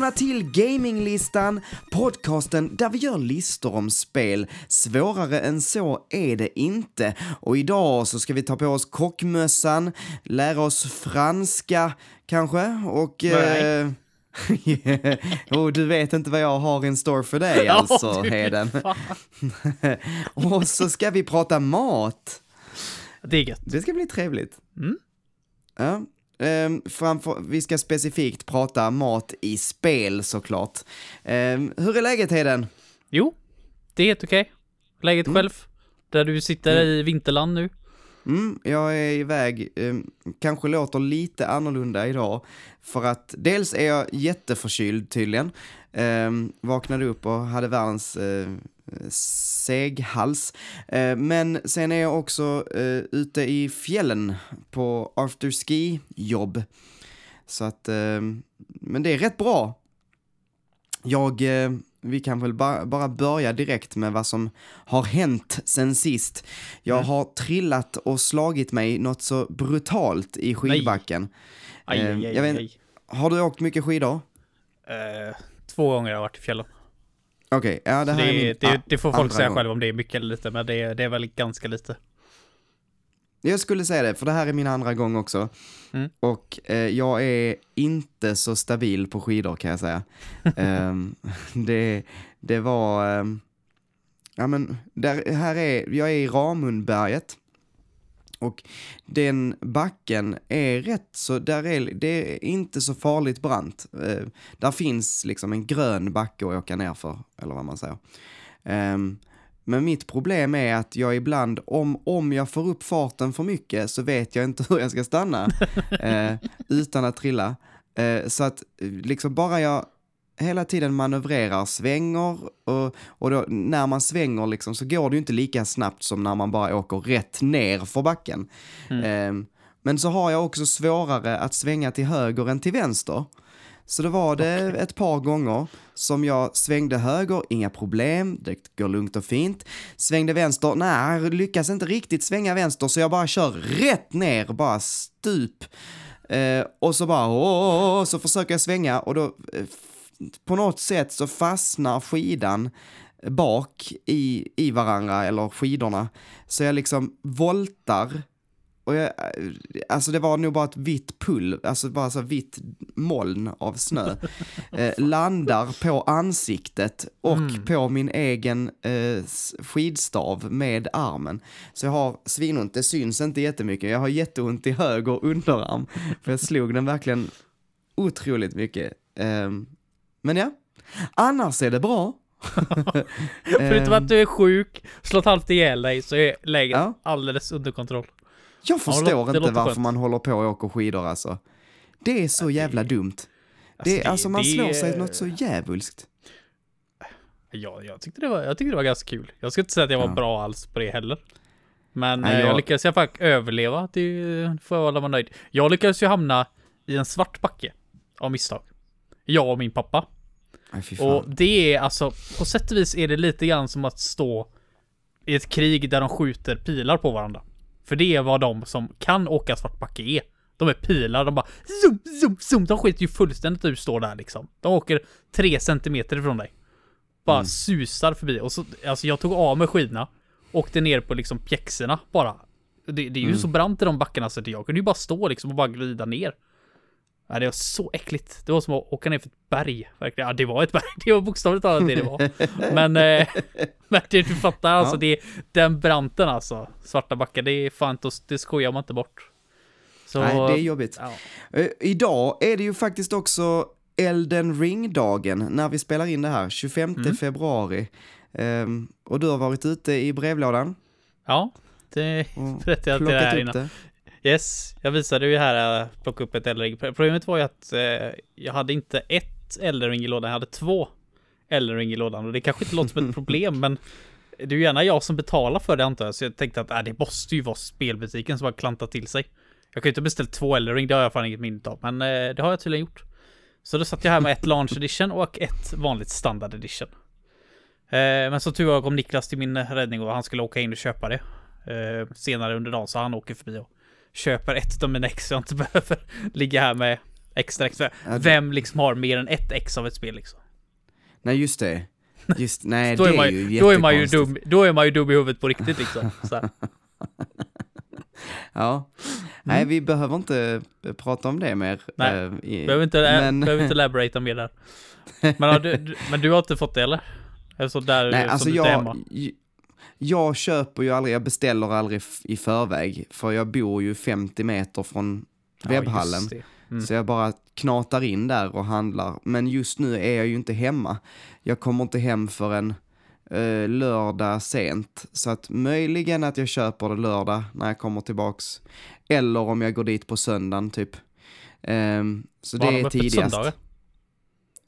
Välkomna till Gaminglistan, podcasten där vi gör listor om spel. Svårare än så är det inte. Och idag så ska vi ta på oss kockmössan, lära oss franska kanske och... Eh, och du vet inte vad jag har in store för dig alltså, du, Heden. och så ska vi prata mat. Det är gött. Det ska bli trevligt. Mm. Ja. Ehm, framför, vi ska specifikt prata mat i spel såklart. Ehm, hur är läget Heden? Jo, det är helt okej. Läget Mm. själv? Där du sitter i vinterland nu? Mm, jag är iväg, ehm, kanske låter lite annorlunda idag. För att dels är jag jätteförkyld tydligen. Um, vaknade upp och hade världens uh, seghals. Eh, men sen är jag också eh, ute i fjällen på afterski jobb. Så att, ehm, men det är rätt bra. Jag, eh, vi kan väl ba bara börja direkt med vad som har hänt sen sist. Jag Mm. har trillat och slagit mig något så brutalt i skidbacken. Aj, Eh, aj, aj, jag vet-. Har du åkt mycket skidor? Eh, två gånger har jag varit i fjällen. Okej, ja det här är det, min det, ah, det får folk säga gång. själva om det är mycket eller lite, men det, det är väl ganska lite. Jag skulle säga det, för det här är min andra gång också. Mm. Och eh, jag är inte så stabil på skidor kan jag säga. Ehm, det, det var... ehm, ja men, där, här är, jag är i Ramundberget. Och den backen är rätt så, där är, det är inte så farligt brant. Eh, där finns liksom en grön backe att åka ner för, eller vad man säger. Ehm, men mitt problem är att jag ibland, om, om jag får upp farten för mycket så vet jag inte hur jag ska stanna eh, utan att trilla. Eh, så att eh, liksom bara jag hela tiden manövrerar, svänger och, och då, när man svänger liksom så går det ju inte lika snabbt som när man bara åker rätt ner för backen. Eh, men så har jag också svårare att svänga till höger än till vänster. Så det var det ett par gånger som jag svängde höger, inga problem, det går lugnt och fint. Svängde vänster, nej, lyckas inte riktigt svänga vänster så jag bara kör rätt ner, bara stup. Eh, och så bara, åh, åh, åh, så försöker jag svänga och då eh, på något sätt så fastnar skidan bak i, i varandra, eller skidorna. Så jag liksom voltar och jag, alltså det var nog bara ett vitt pull, alltså bara så vitt moln av snö. Eh, landar på ansiktet och på min egen eh, skidstav med armen. Så jag har svinont, det syns inte jättemycket. Jag har jätteont i höger underarm. För jag slog den verkligen otroligt mycket. Ehm, men ja, annars är det bra. Förutom att du är sjuk, slått halvt ihjäl dig, så är läget Ja. alldeles under kontroll. Jag förstår det inte varför skönt. man håller på och åker skidor alltså. Det är så jävla dumt. Det, det- alltså man det- slår sig något så djävulskt. Ja, jag tyckte det var, jag tyckte det var ganska kul. Jag ska inte säga att jag var Ja. bra alls på det heller. Men Nej, eh, jag... jag- lyckades alla fall överleva, det får jag vara nöjd. Jag lyckades ju hamna i en svart backe. Av misstag. Jag och min pappa. Fan. Och det är alltså, på sätt och vis är det lite grann som att stå i ett krig där de skjuter pilar på varandra. För det är vad de som kan åka svart backe är. De är pilar, de bara zoom, zoom, zoom. De skiter ju fullständigt ur står där liksom. De åker tre centimeter ifrån dig. Bara susar förbi. Och så, alltså jag tog av mig skidorna. Åkte ner på liksom pjäxorna bara. Det, det är ju så brant i de backarna så att jag kunde ju bara stå liksom och bara glida ner. Ja, det var så äckligt. Det var som att åka ner för ett berg. Verkligen. Ja, det var ett berg. Det var bokstavligt talat det det var. Men, eh, men det, du fattar alltså. Ja. Det, den branten alltså. Svarta backar, det är fan det skojar man inte bort. Så, Nej, det är jobbigt. ja. Eh, idag är det ju faktiskt också Elden Ring-dagen när vi spelar in det här, 25 Mm. februari. Ehm, och du har varit ute i brevlådan ja, det berättade jag till dig här innan. det. Yes, jag visade ju här, att plocka upp ett Eldring. Problemet var ju att eh, jag hade inte ett Eldring i lådan, jag hade två Eldring i lådan. Och det kanske inte låter som ett problem, men det är ju gärna jag som betalar för det antar jag. Så jag tänkte att äh, det måste ju vara spelbutiken som har klantat till sig. Jag kan ju inte beställt två Eldring, det har jag fan inget minne av. Men eh, det har jag tydligen gjort. Så då satt jag här med ett launch edition och ett vanligt standard edition. Eh, men så tur var kom Niklas till min räddning och han skulle åka in och köpa det. Eh, senare under dagen så han åker förbi och köper ett av mina ex så jag inte behöver ligga här med Extra, det- Vem liksom har mer än ett ex av ett spel liksom? Nej, just det. Just, nej, Då det är, man, ju- då, är man ju dum, då är man ju dum i huvudet på riktigt liksom. Ja. Nej, vi behöver inte prata om det mer. Nej, i- Behöver inte, men- behöver inte elaborata mer där. Men, har du, men du har inte fått det eller? Eller så där Nej, alltså jag, jag köper ju aldrig, jag beställer aldrig i förväg, för jag bor ju 50 meter från webbhallen. Ja. Mm. Så jag bara knatar in där och handlar. Men just nu är jag ju inte hemma. Jag kommer inte hem förrän eh, lördag sent. Så att möjligen att jag köper det lördag när jag kommer tillbaks. Eller om jag går dit på söndagen typ. Ehm, så Var det de är tidigast. söndagar?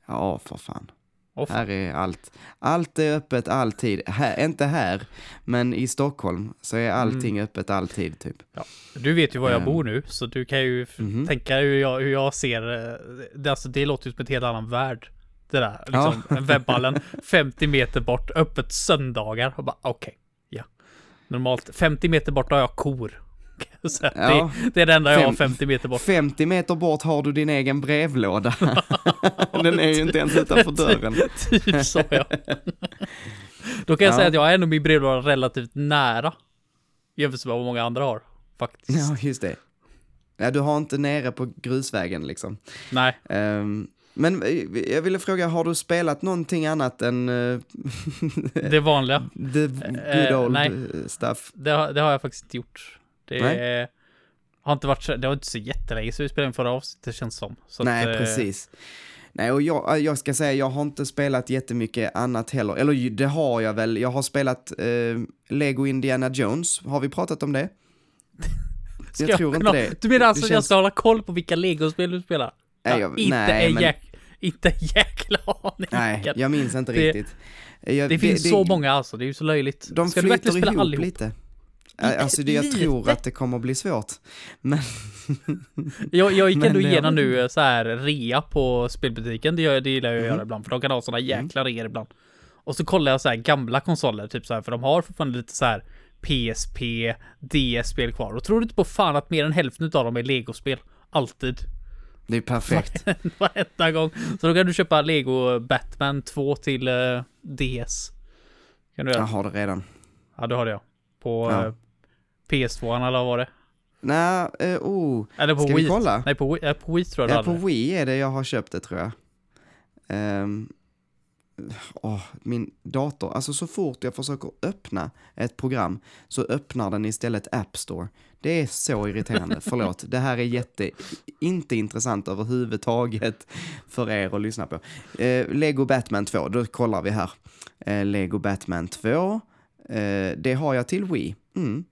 Ja, för fan. Fan. Här är allt. Allt är öppet alltid. Här, inte här, men i Stockholm så är allting öppet alltid typ. Du vet ju var jag Ehm. bor nu, så du kan ju Mhm. tänka hur jag, hur jag ser eh, det. Alltså, det låter ju som ett helt annan värld. Det där, liksom, Ja. webbhallen 50 meter bort, öppet söndagar. Och bara okej, ja. Normalt 50 meter bort har jag kor. Så Ja. det, det är det enda jag har Fem- 50 meter bort. 50 meter bort har du din egen brevlåda. Den är ju inte ens utanför dörren. typ så ja. Då kan jag Ja. säga att jag är nog min brevlåda relativt nära. Jämfört med vad många andra har. Faktiskt. Ja, just det. Ja, du har inte nere på grusvägen liksom. Nej. Ehm, men eh, jag ville fråga, har du spelat någonting annat än eh, Det vanliga. the good Eh, old nej. eh, stuff? Det, har- det har jag faktiskt inte gjort. Det Nej. har inte varit så, det var inte så jättelänge så vi spelade in förra avsnittet känns som. Så Nej, att, eh, precis. Nej, och jag, jag ska säga, jag har inte spelat jättemycket annat heller. Eller det har jag väl. Jag har spelat eh, Lego Indiana Jones. Har vi pratat om det? ska jag tror inte det. Du menar alltså Det att jag ska hålla koll på vilka legospel du spelar? Nej, Ja, jag- inte, nej, en men- jäk, inte en jäkla aning. Nej, jag minns inte Det- riktigt. Jag, det finns så många alltså, det är ju så löjligt. De ska du verkligen flyter spela ihop allihop? lite. Alltså, det, jag lite? tror att det kommer att bli svårt. Men, Jag, jag gick ändå igenom nu eh, så här rea på spelbutiken, det, gör, det gillar jag att Mhm. göra ibland, för de kan ha såna Mm. jäkla reor ibland. Och så kollar jag så här gamla konsoler, typ så här, för de har fortfarande lite så här PSP, DS-spel kvar. Och tror du inte på fan att mer än hälften av dem är legospel? Alltid. det är perfekt. Varenda gång. Så då kan du köpa Lego Batman 2 till eh, DS. Kan du Jag göra? har det redan. Ja, du har det ja. På Ja. eh, PS2 eller vad var det? Nej, eh, oh. Eller på Ska Wii. vi kolla? Nej, på Wii, eh, på Wii tror jag Ja, på. Wii är det jag har köpt det tror jag. Ehm, åh, min dator, alltså så fort jag försöker öppna ett program så öppnar den istället App Store. Det är så irriterande, förlåt. Det här är jätte, inte intressant överhuvudtaget för er att lyssna på. Eh, Lego Batman 2, då kollar vi här. Eh, Lego Batman 2, eh, det har jag till Wii. Mm.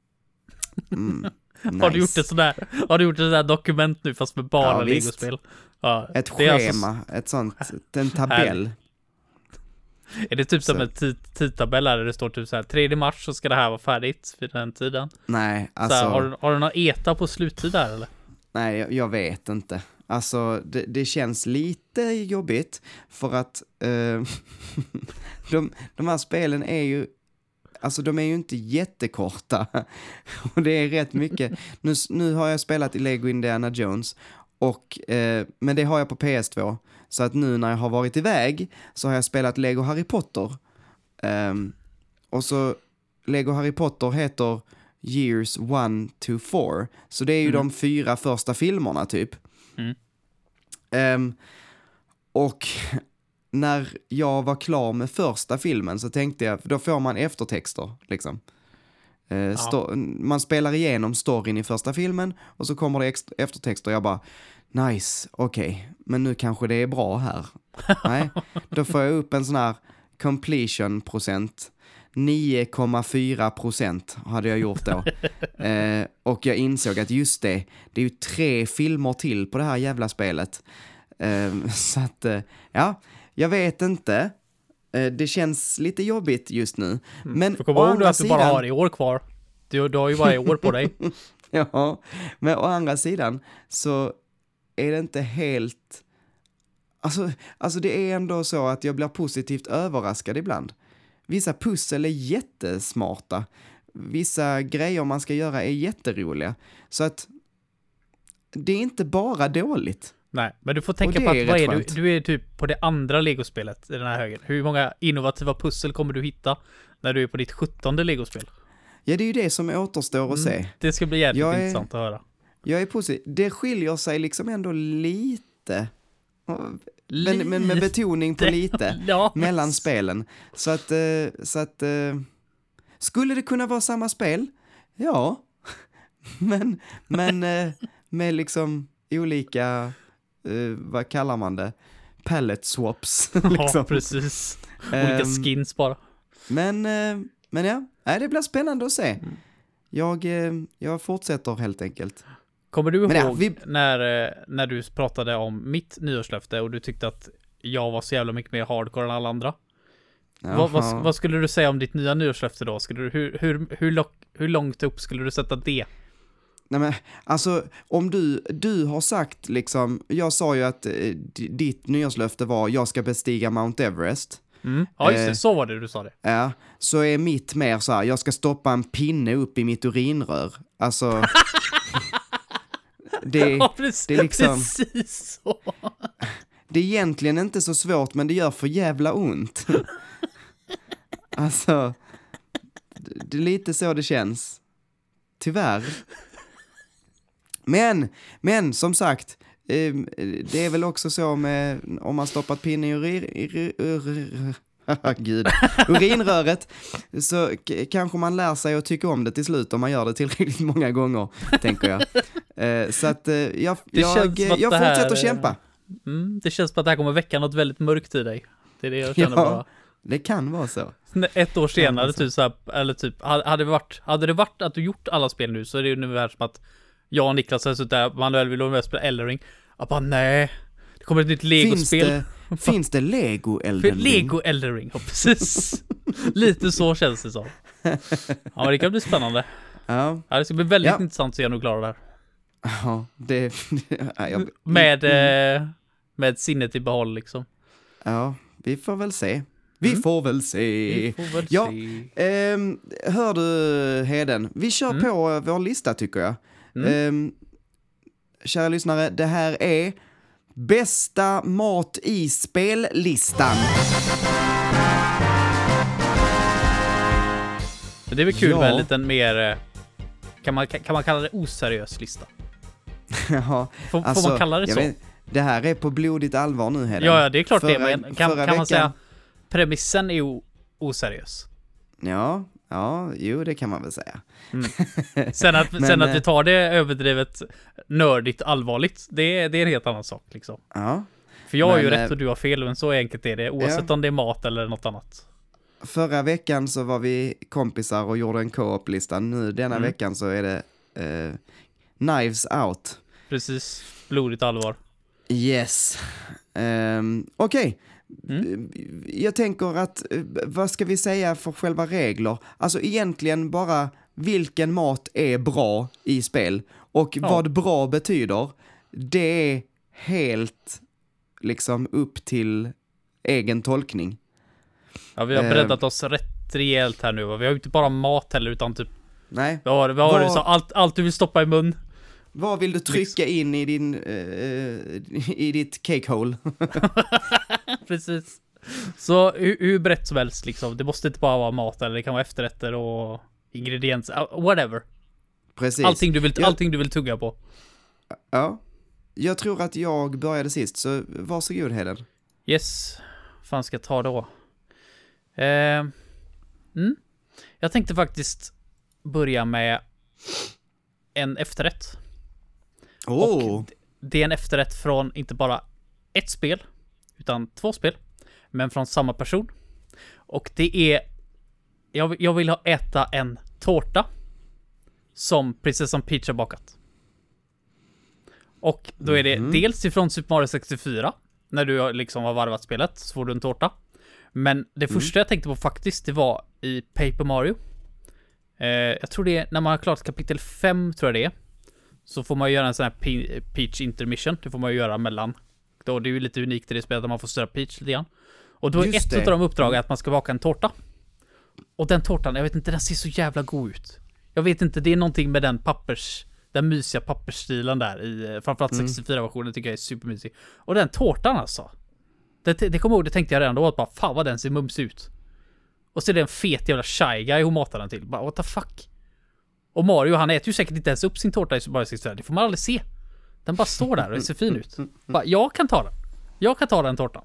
Mm. Har du gjort Nice. ett sådär, har du gjort ett sådär dokument nu fast med bara Ja, legospel? Ja, Ett alltså- schema, ett sånt, en tabell. är det typ som Så. en tid- tidtabell där det står typ så här 3 mars så ska det här vara färdigt vid den tiden? Nej, så alltså, här, har, du, har du någon ETA på sluttid där eller? nej, jag, jag vet inte. Alltså, det, det känns lite jobbigt för att eh, de, de här spelen är ju, alltså de är ju inte jättekorta. Och det är rätt mycket. Nu, nu har jag spelat i Lego Indiana Jones, och, eh, men det har jag på PS2. Så att nu när jag har varit iväg så har jag spelat Lego Harry Potter. Ehm, och så Lego Harry Potter heter Years 1 to 4. Så det är ju Mm. de fyra första filmerna typ. Mm. Ehm, och när jag var klar med första filmen så tänkte jag, då får man eftertexter liksom. Eh, sto- Man spelar igenom storyn i första filmen och så kommer det ex- eftertexter. Jag bara, nice, okej, men nu kanske det är bra här. Nej, då får jag upp en sån här completion procent. 9,4 procent hade jag gjort då. Eh, och jag insåg att just det, det är ju tre filmer till på det här jävla spelet. Eh, så att, eh, ja, jag vet inte. Eh, det känns lite jobbigt just nu. Men För komma å ihåg andra att du bara sidan- har i år kvar. Du, du har ju bara i år på dig. Ja, men å andra sidan så är det inte helt... Alltså, alltså det är ändå så att jag blir positivt överraskad ibland. Vissa pussel är jättesmarta. Vissa grejer man ska göra är jätteroliga. Så att det är inte bara dåligt. Nej, men du får tänka på att vad är du? Du är typ på det andra legospelet i den här högen. Hur många innovativa pussel kommer du hitta när du är på ditt sjuttonde legospel? Ja, det är ju det som återstår att se. Det ska bli jävligt Jag är- intressant att höra. Jag är positiv. Det skiljer sig liksom ändå lite. Men, men med betoning på lite. Ja, mellan spelen. Så att, eh, så att eh, skulle det kunna vara samma spel? Ja, men, men eh, med liksom olika, eh, vad kallar man det? Palette swaps. Ja, liksom. precis. Olika Ehm, skins bara. Men, eh, men ja, Nej, det blir spännande att se. Mm. Jag, eh, jag fortsätter helt enkelt. Kommer du Men ja, ihåg vi- när, eh, när du pratade om mitt nyårslöfte och du tyckte att jag var så jävla mycket mer hardcore än alla andra? Vad, vad, vad skulle du säga om ditt nya nyårslöfte då? Skulle du, hur, hur, hur, lock, hur långt upp skulle du sätta det? Nej men, alltså om du, du har sagt liksom, jag sa ju att eh, di- ditt nyårslöfte var jag ska bestiga Mount Everest. Mm. Ja, just det. Eh. Så var det du sa det. Ja, så är mitt mer så här, jag ska stoppa en pinne upp i mitt urinrör. Alltså, det, Ja, precis, det är liksom- precis så. det är egentligen inte så svårt men det gör för jävla ont. alltså, det är lite så det känns. Tyvärr. Men, men som sagt, eh, det är väl också så med om man stoppat pinne i urin, ur, ur, Gud. urinröret så kanske man lär sig att tycka om det till slut om man gör det tillräckligt många gånger, tänker jag. Eh, så att eh, jag, jag, jag här, fortsätter eh, kämpa. Mm, det känns som att det här kommer väcka något väldigt mörkt i dig. Det är det jag känner bara. Ja, det kan vara så. Ett år senare, typ så här, eller typ, hade hade det varit, hade det varit att du gjort alla spel nu så är det ju ungefär som att jag och Niklas har suttit där, Manuel vill vara med och spela Eldering. Jag bara nej, det kommer ett nytt Finns legospel. det, finns det Lego För Elden Ring? Lego Eldering, ja precis. Lite så känns det som. Ja, det kan bli spännande. Ja, Ja, det ska bli väldigt Ja. intressant att se om du klarar det här. ja det... ja, jag, Med, eh, med sinnet i behåll liksom. ja, vi får väl se. Vi Mm. får väl se. Vi får väl Ja. se. Ehm, hör du Heden, vi kör Mm. på eh, vår lista tycker jag. Mm. Ehm, kära lyssnare, det här är bästa mat i spellistan. Det är väl kul Ja. med en liten mer, eh, kan man, kan man kalla det oseriös lista? ja, Får, får alltså, man kalla det så? vet- det här är på blodigt allvar nu Heden. Ja, ja, det är klart det Förra- är, men kan, kan man säga veckan- premissen är oseriös? Ja, ja, jo det kan man väl säga. Sen att, Men, sen att eh, vi tar det överdrivet nördigt allvarligt, det, är- det är en helt annan sak liksom. Ja. För jag har ju Men, rätt eh, och du har fel, men så enkelt är det, oavsett om det är mat eller något annat. Förra veckan så var vi kompisar och gjorde en co-op-lista. Nu denna Mm. veckan så är det eh, Knives Out. Precis, blodigt allvar. Yes. Um, Okej. Mm. Jag tänker att, eh, vad ska vi säga för själva regler? Alltså egentligen bara vilken mat är bra i spel och Ja. vad bra betyder, det är helt liksom upp till egen tolkning. Ja, vi har Eh. breddat oss rätt rejält här nu. va? Vi har ju inte bara mat heller, utan typ, Nej, vad har, vad har du sa? Allt, allt du vill stoppa i mun. Vad vill du trycka in i din, eh, i ditt cakehole? Precis. Så hur, hur brett som helst liksom. Det måste inte bara vara mat eller det kan vara efterrätter och ingredienser, uh, whatever. Precis. Allting du, vill, Ja. allting du vill tugga på. Ja. Jag tror att jag började sist, så varsågod Heden. Yes. fan ska jag ta då? Eh, mm. Jag tänkte faktiskt börja med en efterrätt. Åh! Och det är en efterrätt från inte bara ett spel, utan två spel. Men från samma person. Och det är... Jag, vill- jag vill ha äta en tårta. Som prinsessan Peach har bakat. Och då är det Mhm. dels ifrån Super Mario 64. När du har liksom har varvat spelet, så får du en tårta. Men det första jag tänkte på faktiskt, det var i Paper Mario. Eh, jag tror det är när man har klarat kapitel 5, tror jag det är. Så får man göra en sån här Pe- Peach intermission. Det får man ju göra mellan. Då, det är ju lite unikt i det spelet att man får störa Peach lite grann. Och då är Just ett det. av de uppdragen att man ska baka en tårta. Och den tårtan, jag vet inte, den ser så jävla god ut. Jag vet inte, det är någonting med den pappers Den mysiga pappersstilen där i eh, framförallt Mm. 64-versionen tycker jag är supermysig. Och den tårtan alltså. Det, det kommer jag ihåg, det tänkte jag redan då att bara fan vad den ser mumsig ut. Och så är det en fet jävla shy guy hon matar den till. Bara what the fuck. Och Mario han äter ju säkert inte ens upp sin tårta i Mario 64. Det får man aldrig se. Den bara står där och ser fin ut. Bara, jag kan ta den. Jag kan ta den tårtan.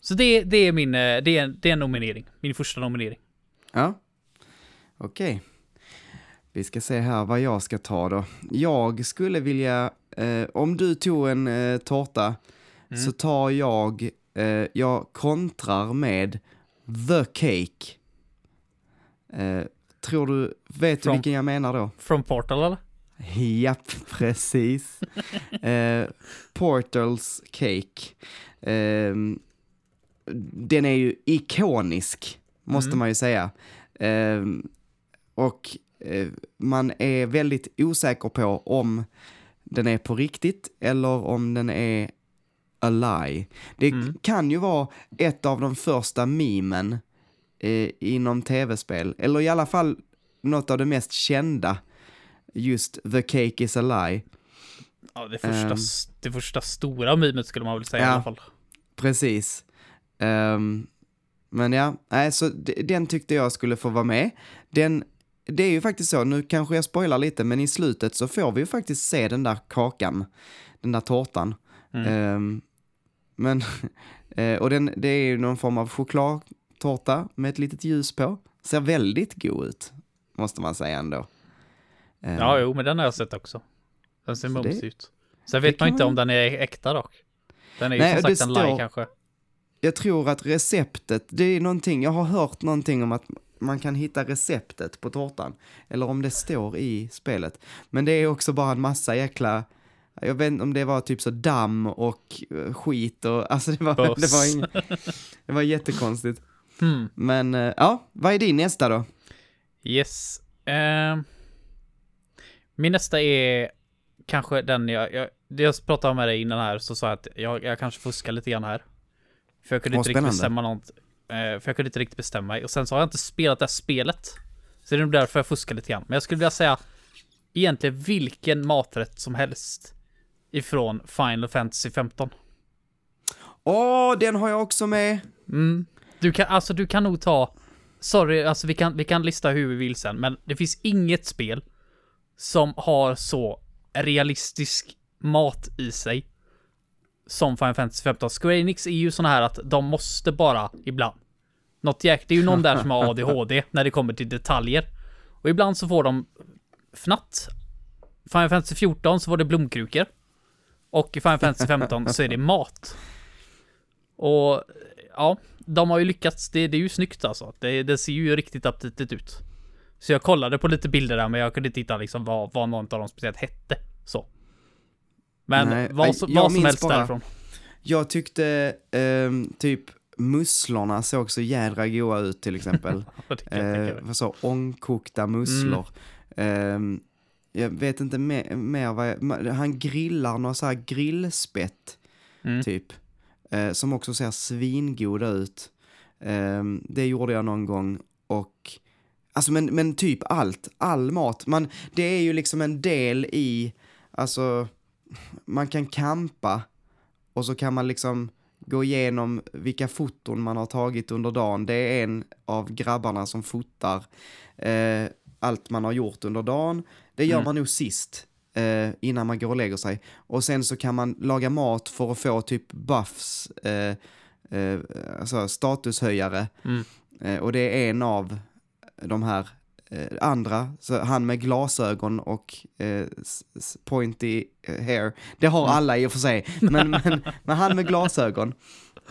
Så det, det är min, eh, det är, det är en nominering. Min första nominering. Ja, okej. Vi ska se här vad jag ska ta då. Jag skulle vilja, eh, om du tog en eh, tårta så tar jag, eh, jag kontrar med The Cake. Eh, tror du, vet du From- vilken jag menar då? From Portal eller? Japp, precis. eh, Portals Cake. Ehm, den är ju ikonisk, måste Mm. man ju säga. Ehm, och eh, man är väldigt osäker på om den är på riktigt eller om den är a lie. Det Mm. kan ju vara ett av de första memen eh, inom tv-spel, eller i alla fall något av det mest kända just the cake is a lie. Ja, det första, Ehm. det första stora mimet skulle man väl säga Ja. i alla fall. Precis. Ehm, men ja, nej, så den tyckte jag skulle få vara med. Den, det är ju faktiskt så, nu kanske jag spoilar lite, men i slutet så får vi ju faktiskt se den där kakan, den där tårtan. Mm. Ehm, men, eh, och den, det är ju någon form av chokladtårta med ett litet ljus på. Ser väldigt god ut, måste man säga ändå. Ehm, Ja, jo, men den har jag sett också. Den ser mumsig ut. Sen vet man inte man- om den är äkta dock. Den är ju Nej, som sagt en lie kanske. jag tror att receptet, det är någonting, jag har hört någonting om att man kan hitta receptet på tårtan. Eller om det står i spelet. Men det är också bara en massa jäkla, jag vet inte om det var typ så damm och eh, skit och, alltså det var, Buss. det var, ing, det var jättekonstigt. Hmm. Men eh, ja, vad är din nästa då? Yes. Ehm. min nästa är kanske den jag, jag, jag pratade med dig innan här så sa jag att jag, jag kanske fuskar lite grann här. För jag kunde Åh, inte riktigt bestämma något. eh, för jag kunde inte riktigt bestämma mig. Och sen så har jag inte spelat det här spelet. Så det är nog därför jag fuskar lite grann. Men jag skulle vilja säga egentligen vilken maträtt som helst ifrån Final Fantasy 15. Åh, den har jag också med! Mm. Du kan, alltså du kan nog ta, sorry, alltså vi kan, vi kan lista hur vi vill sen, men det finns inget spel som har så realistisk mat i sig som Final Fantasy 15. Square Enix är ju såna här att de måste bara ibland. Något jäk, det är ju någon där som har ADHD när det kommer till detaljer. Och ibland så får de fnatt. Final Fantasy 14 så var det blomkrukor. Och i Final Fantasy 15 så är det mat. Och ja, de har ju lyckats. Det, det är ju snyggt alltså. Det, det ser ju riktigt aptitligt ut. Så jag kollade på lite bilder där, men jag kunde inte hitta liksom vad, vad någon av dem speciellt hette. Så. Men Nej, vad, jag vad som helst bara- därifrån. Jag tyckte ehm, typ musslorna såg så jädra goda ut till exempel. Eh, så, ångkokta musslor. Ehm, jag vet inte mer, mer vad jag, han grillar några så här grillspett, Mm. typ. Eh, som också ser svingoda ut. Ehm, det gjorde jag någon gång och, alltså men, men typ allt, all mat. Man, det är ju liksom en del i, alltså, man kan kampa och så kan man liksom gå igenom vilka foton man har tagit under dagen. Det är en av grabbarna som fotar eh, allt man har gjort under dagen. Det gör Mm. man nog sist eh, innan man går och lägger sig. Och sen så kan man laga mat för att få typ buffs, eh, eh, alltså statushöjare. Mm. Eh, och det är en av de här eh, andra, så han med glasögon och eh, pointy hair. Det har Mm. alla i och för sig, men, men, men han med glasögon,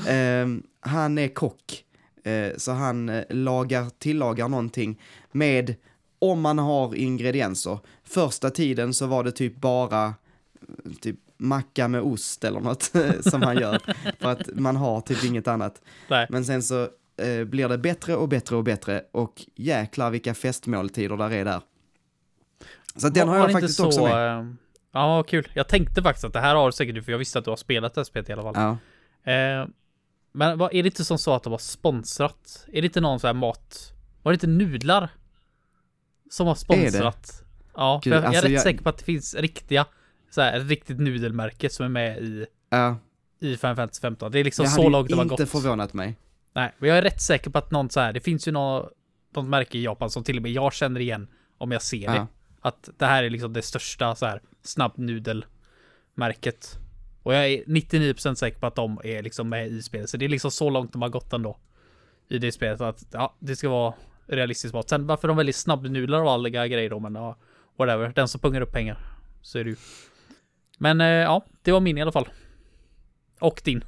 eh, han är kock. Eh, så han lagar, tillagar någonting med, om man har ingredienser. Första tiden så var det typ bara eh, typ macka med ost eller något som han gör. För att man har typ inget annat. Nej. Men sen så eh, blir det bättre och bättre och bättre och jäklar vilka festmåltider där är där. Så den har jag faktiskt så, också med. eh, Ja, kul. Jag tänkte faktiskt att det här har du säkert för jag visste att du har spelat det här spelet i alla fall. Ja. Eh, men vad, är det inte som så att de har sponsrat? Är det inte någon sån här mat? Var det inte nudlar? Som har sponsrat? Ja, Gud, jag, jag är alltså rätt jag- säker på att det finns riktiga, så här, riktigt nudelmärke som är med i, Ja, i Final Fantasy 15. Det är liksom det så hade långt de ju har inte gått. förvånat mig. Nej, men jag är rätt säker på att någon så här, det finns ju något, något märke i Japan som till och med jag känner igen om jag ser det. Ja. Att det här är liksom det största så här snabbnudelmärket. Och jag är 99% säker på att de är liksom med i spelet. Så det är liksom så långt de har gått ändå. I det spelet att ja, det ska vara realistiskt mat. Sen varför de väljer snabbnudlar och alla grejer då, men ja, whatever. Den som pungar upp pengar. Så är det ju. Men eh, ja, det var min i alla fall. Och din.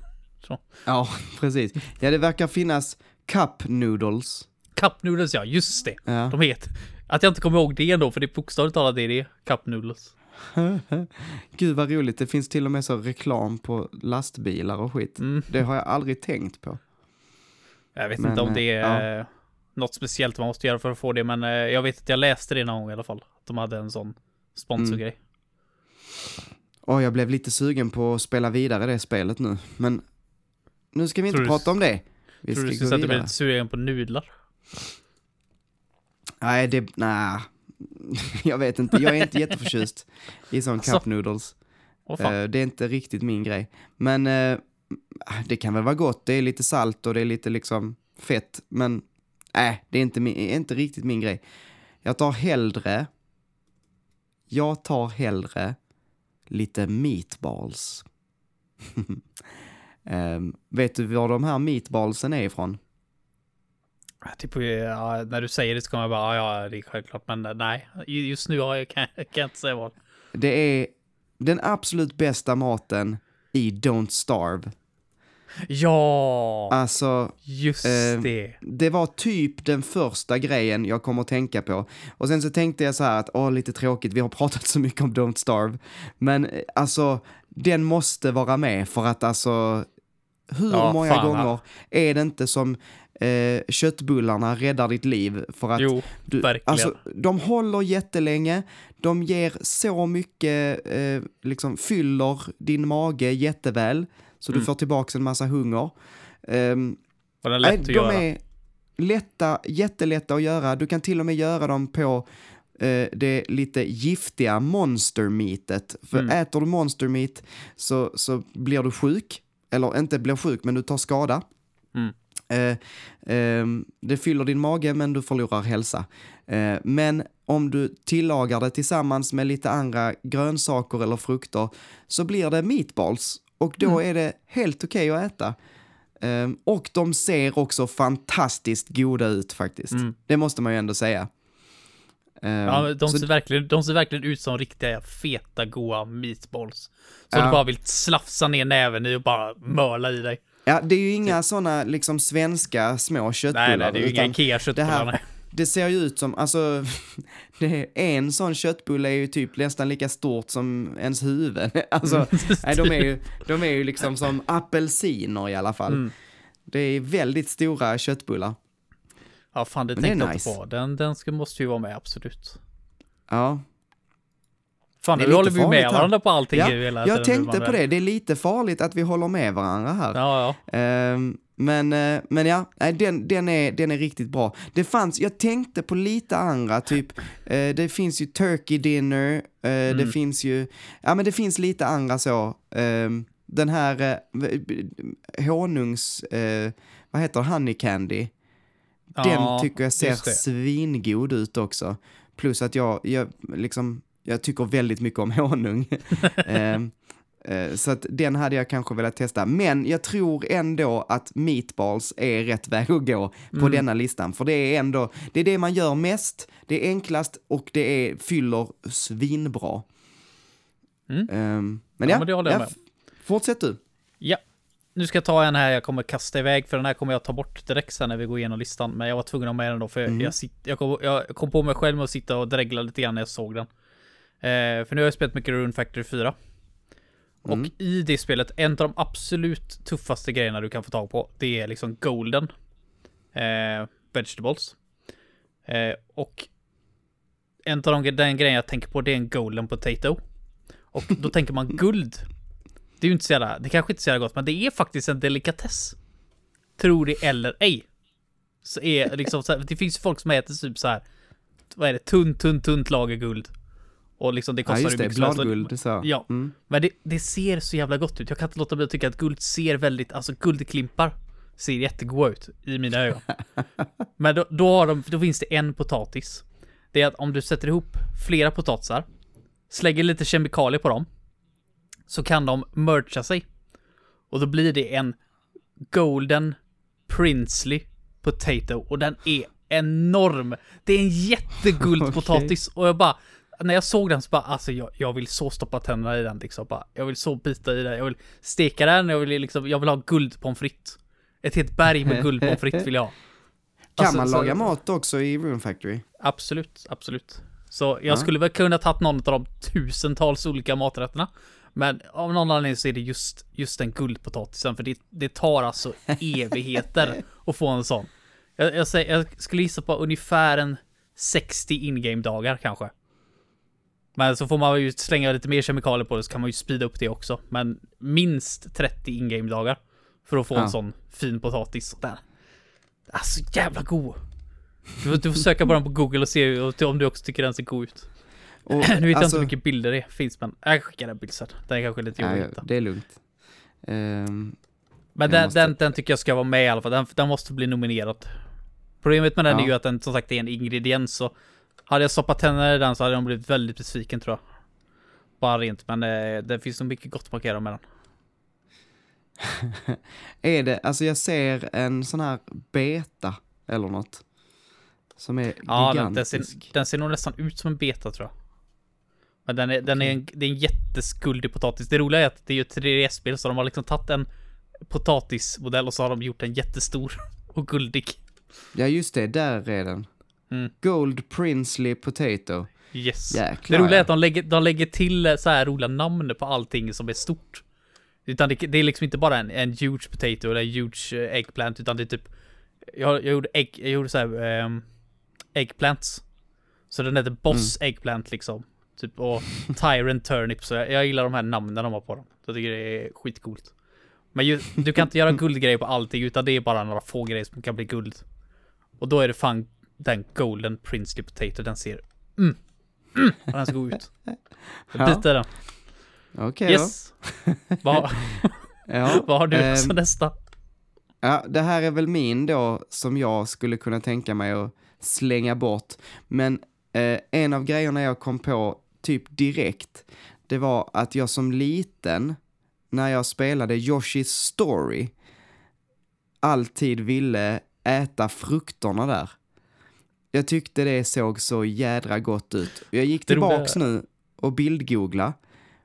Ja, precis. Ja, det verkar finnas cup noodles. Cup noodles ja, just det. Ja. De heter. Att jag inte kommer ihåg det ändå, för det är bokstavligt talat det är det. Cup noodles. Gud vad roligt, det finns till och med så reklam på lastbilar och skit. Mm. Det har jag aldrig tänkt på. Jag vet Men, inte om det eh, är eh, något speciellt man måste göra för att få det, men eh, jag vet att jag läste det någon gång i alla fall. Att de hade en sån sponsorgrej. Och jag blev lite sugen på att spela vidare det spelet nu, men nu ska vi inte Tror du- prata om det. Vi Tror du ska skulle gå säga att du blir vidare. lite sugen på nudlar? Nej, det, nej. jag vet inte, jag är inte jätteförtjust i sån Alltså, cup noodles. Eh, det är inte riktigt min grej. Men eh, det kan väl vara gott, det är lite salt och det är lite liksom fett, men nej, det är inte, min, inte riktigt min grej. Jag tar hellre, jag tar hellre lite meatballs. Ehm, vet du var de här meatballsen är ifrån? Typ, ja, när du säger det så kommer jag bara, ja, ja det är självklart, men eh, nej. Just nu har jag, kan jag inte säga vad. Det är den absolut bästa maten i Don't Starve. Ja, Alltså, just eh, det. det var typ den första grejen jag kom att tänka på. Och sen så tänkte jag så här att, åh, lite tråkigt, vi har pratat så mycket om Don't Starve. Men eh, alltså, den måste vara med för att alltså, hur Ja, många fan, gånger är det inte som eh, köttbullarna räddar ditt liv? För att Jo, du, verkligen. Alltså, de håller jättelänge, de ger så mycket, eh, liksom fyller din mage jätteväl, så du Mm. får tillbaka en massa hunger. Ehm, var det Nej, lätt att de göra? är lätta, jättelätta att göra. Du kan till och med göra dem på eh, det lite giftiga monster meatet. För Mm. äter du monster meat så, så blir du sjuk. Eller inte blir sjuk, men du tar skada. Mm. Eh, ehm, det fyller din mage, men du förlorar hälsa. Eh, men om du tillagar det tillsammans med lite andra grönsaker eller frukter så blir det meatballs. Och då Mm. är det helt okej att äta. Ehm, och de ser också fantastiskt goda ut faktiskt. Mm. Det måste man ju ändå säga. Ehm, Ja, de så- ser, verkligen, de ser verkligen ut som riktiga feta goa meatballs. Som Ja. du bara vill slafsa ner näven i och bara möla i dig. ja, det är ju inga sådana liksom svenska små köttbullar. Nej, nej, det är ju inga Ikea-köttbullar. det här- nej. Det ser ju ut som, alltså, det en sån köttbulle är ju typ nästan lika stort som ens huvud. Alltså, nej, de är ju, de är ju liksom som apelsiner i alla fall. Mm. Det är väldigt stora köttbullar. Ja, fan det Men det är tänkte jag nice. inte på. Den, den ska, måste ju vara med, absolut. Ja, Fan, Det nu håller vi med varandra på allting ja hela jag tänkte på det. Det är lite farligt att vi håller med varandra här. Ja, ja. Ehm, men, eh, men ja, den, den, är, den är riktigt bra. Det fanns, jag tänkte på lite andra, typ, eh, det finns ju Turkey Dinner, eh, Mm. det finns ju, ja men det finns lite andra så. Ehm, den här eh, honungs, vad heter honey candy, den Ja, tycker jag ser svingod ut också. Plus att jag, jag liksom, jag tycker väldigt mycket om honung. Eh, så att den hade jag kanske velat testa. Men jag tror ändå att meatballs är rätt väg att gå på Mm. denna listan. För det är ändå, det är det man gör mest, det är enklast och det är, fyller svinbra. Mm. Ehm, men Ja, ja, men ja, fortsätt du. Ja. Nu ska jag ta en här jag kommer kasta iväg för den här kommer jag ta bort direkt sen när vi går igenom listan. Men jag var tvungen att ha med den då för Mm. jag, sit, jag, kom, jag kom på mig själv med att sitta och dregla lite grann när jag såg den. Eh, för nu har jag spelat mycket Rune Factory 4. Och Mm. i det spelet, en av de absolut tuffaste grejerna du kan få tag på, det är liksom golden eh, vegetables. Eh, och en av de, den grejen jag tänker på, det är en golden potato. Och då tänker man guld. Det är ju inte så jävla, det kanske inte är så jävla gott, men det är faktiskt en delikatess. Tror det eller ej. Så är liksom så här, det finns ju folk som äter typ så här. Vad är det? Tunt, tunt, tunt lager guld. Och liksom det Ja kostar just hur det, mycket bladguld så. Ja. Mm. Men det, det ser så jävla gott ut. Jag kan inte låta bli att tycka att guld ser väldigt, alltså guldklimpar ser jättegoda ut i mina ögon. Men då, då, har de, då finns det en potatis. Det är att om du sätter ihop flera potatisar, slänger lite kemikalier på dem, så kan de mercha sig. Och då blir det en Golden Princely Potato och den är enorm. Det är en jätteguldpotatis och jag bara när jag såg den så bara, alltså jag, jag vill så stoppa tänderna i den liksom. Bara, jag vill så bita i den, jag vill steka den, jag vill liksom, jag vill ha guldpommes frites. Ett helt berg med guldpommes frites vill jag ha. Kan Alltså, man så- laga mat också i Room Factory? Absolut, absolut. Så jag Ja. skulle väl kunna tagit någon av de tusentals olika maträtterna. Men av någon anledning så är det just, just den guldpotatisen, för det, det tar alltså evigheter att få en sån. Jag, jag, säger, jag skulle gissa på ungefär en 60 in-game dagar kanske. Men så får man ju slänga lite mer kemikalier på det så kan man ju speeda upp det också. Men minst 30 in-game dagar för att få Ja. en sån fin potatis. Den. Alltså jävla god. Du, får- du får söka på den på google och se om du också tycker den ser god ut. Och, nu vet jag alltså- inte hur mycket bilder det finns men jag skickar en bild sen. Den är kanske lite jobbig att hitta. det är lugnt. Ehm, Men jag den, måste- den, den tycker jag ska vara med i alla fall. Den, den måste bli nominerad. Problemet med den Ja. är ju att den som sagt är en ingrediens så hade jag stoppat tänderna i den så hade de blivit väldigt besviken tror jag. Bara rent men eh, det finns nog mycket gott man kan göra med den. är det, alltså jag ser en sån här beta eller något. Som är Ja, den, den, ser, gigantisk. den ser nog nästan ut som en beta tror jag. Men den är, den är en, det är en jätteskuldig potatis. Det roliga är att det är ju ett 3DS-spel så de har liksom tagit en potatismodell och så har de gjort en jättestor och guldig. Ja just det, där är den. Mm. Gold Princely Potato. Yes. Jäklar Det roliga är att de lägger, de lägger till så här roliga namn på allting som är stort. Utan det, det är liksom inte bara en, en huge potato eller en huge eh, eggplant utan det är typ Jag, jag gjorde ägg, jag gjorde så här ehm, eggplants. Så den heter Boss Mm. eggplant liksom. Typ och Tyrant turnip så jag, jag gillar de här namnen de har på dem. Jag tycker det är skitcoolt. Men ju, du kan inte göra guldgrejer på allting utan det är bara några få grejer som kan bli guld. Och då är det fan den Golden Princely Potato den ser mm, mm, den ser god ut. Jag Ja, biter den. Okej Yes. Vad. Ja, vad har du ehm, som nästa? Ja, det här är väl min då som jag skulle kunna tänka mig att slänga bort. Men eh, en av grejerna jag kom på typ direkt, det var att jag som liten, när jag spelade Yoshi's Story, alltid ville äta frukterna där. Jag tyckte det såg så jädra gott ut. Jag gick tillbaks nu och bildgoogla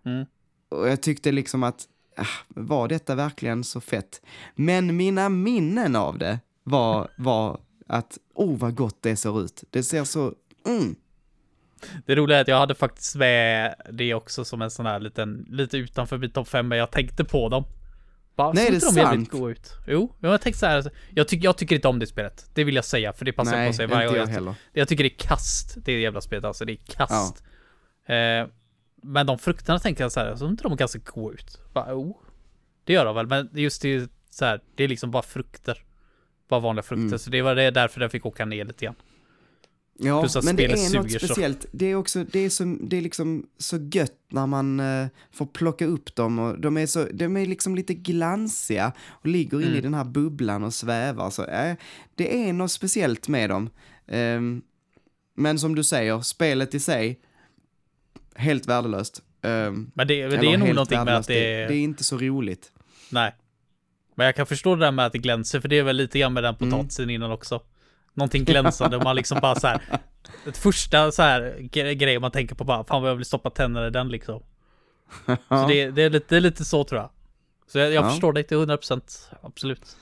Mm. och jag tyckte liksom att, ah, var detta verkligen så fett? Men mina minnen av det var, var att, oh vad gott det ser ut. Det ser så, mm. Det roliga är att jag hade faktiskt med det också som en sån här liten, lite utanför min topp 5, men jag tänkte på dem. Bara, Nej, ser det är de sant. goda ut? Jo, jag tänkte så här, jag, tycker jag tycker inte om det spelet. Det vill jag säga, för det passar Nej, på sig inte varje jag gång. Jag, heller. jag tycker det är kast, det jävla spelet alltså. Det är kast. Eh, men de frukterna tänker jag så här, så inte de ganska goda ut? Bara, oh. Det gör de väl, men just det, så här, det är liksom bara frukter. Bara vanliga frukter, Mm. så det var det därför den fick åka ner lite grann. Ja, Plus att men det är något suger så. speciellt. Det är också, det är, så, det är liksom så gött när man eh, får plocka upp dem och de är så, de är liksom lite glansiga och ligger inne i Mm. den här bubblan och svävar. Så, eh, det är något speciellt med dem. Ehm, men som du säger, spelet i sig, helt värdelöst. Ehm, Men det, det är nog någonting med värdelöst, att det är... det är inte så roligt. Nej. Men jag kan förstå det där med att det glänser, för det är väl lite grann med den Mm. potatisen innan också. Någonting glänsande, och man liksom bara så här. Ett första så här gre- grej man tänker på bara, fan vad jag vill stoppa tänderna i den liksom. Så det, det, är lite, det är lite så tror jag. Så jag, jag Ja. förstår dig till 100%, absolut.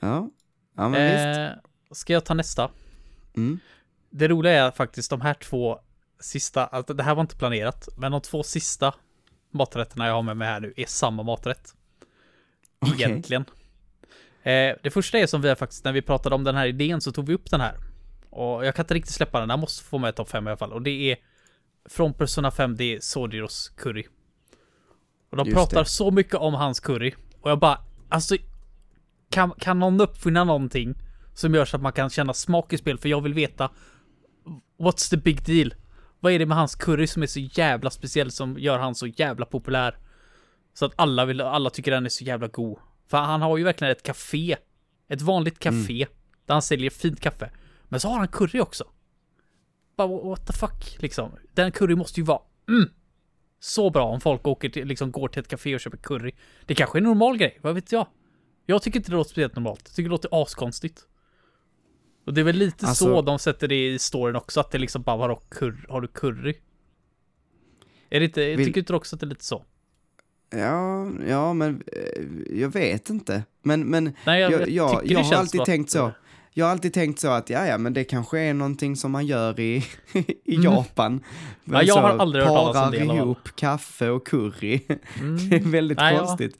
Ja, ja men visst. Eh, ska jag ta nästa? Mm. Det roliga är faktiskt de här två sista, alltså det här var inte planerat, men de två sista maträtterna jag har med mig här nu är samma maträtt. Okej. Egentligen. Eh, det första är som vi har faktiskt, när vi pratade om den här idén så tog vi upp den här. Och jag kan inte riktigt släppa den, den måste få med topp 5 i alla fall. Och det är från Persona 5, det är Sodiros curry. Och de Just pratar det. så mycket om hans curry. Och jag bara, alltså kan, kan någon uppfinna någonting som gör så att man kan känna smak i spel? För jag vill veta What's the big deal? Vad är det med hans curry som är så jävla speciell som gör han så jävla populär? Så att alla vill, alla tycker den är så jävla god. För han har ju verkligen ett café. Ett vanligt café. Där han säljer fint kaffe. Men så har han curry också. Bara what the fuck liksom. Den curry måste ju vara mm, så bra om folk åker till, liksom går till ett café och köper curry. Det kanske är en normal grej, vad vet jag? Jag tycker inte det låter speciellt normalt. Jag tycker det låter askonstigt. Och det är väl lite Alltså- så de sätter det i storyn också, att det liksom bara vadå, curry, har du curry? Är det inte, Vill- tycker inte du också att det är lite så? Ja, ja, men eh, jag vet inte. Men, men Nej, jag, jag, jag jag, har alltid tänkt så. Jag har alltid tänkt så att, ja, ja, men det kanske är någonting som man gör i, i Mm. Japan. Men Ja, jag så har aldrig hört talas om parar det fall. ihop kaffe och curry. Mm. Det är väldigt Nej, ja. konstigt.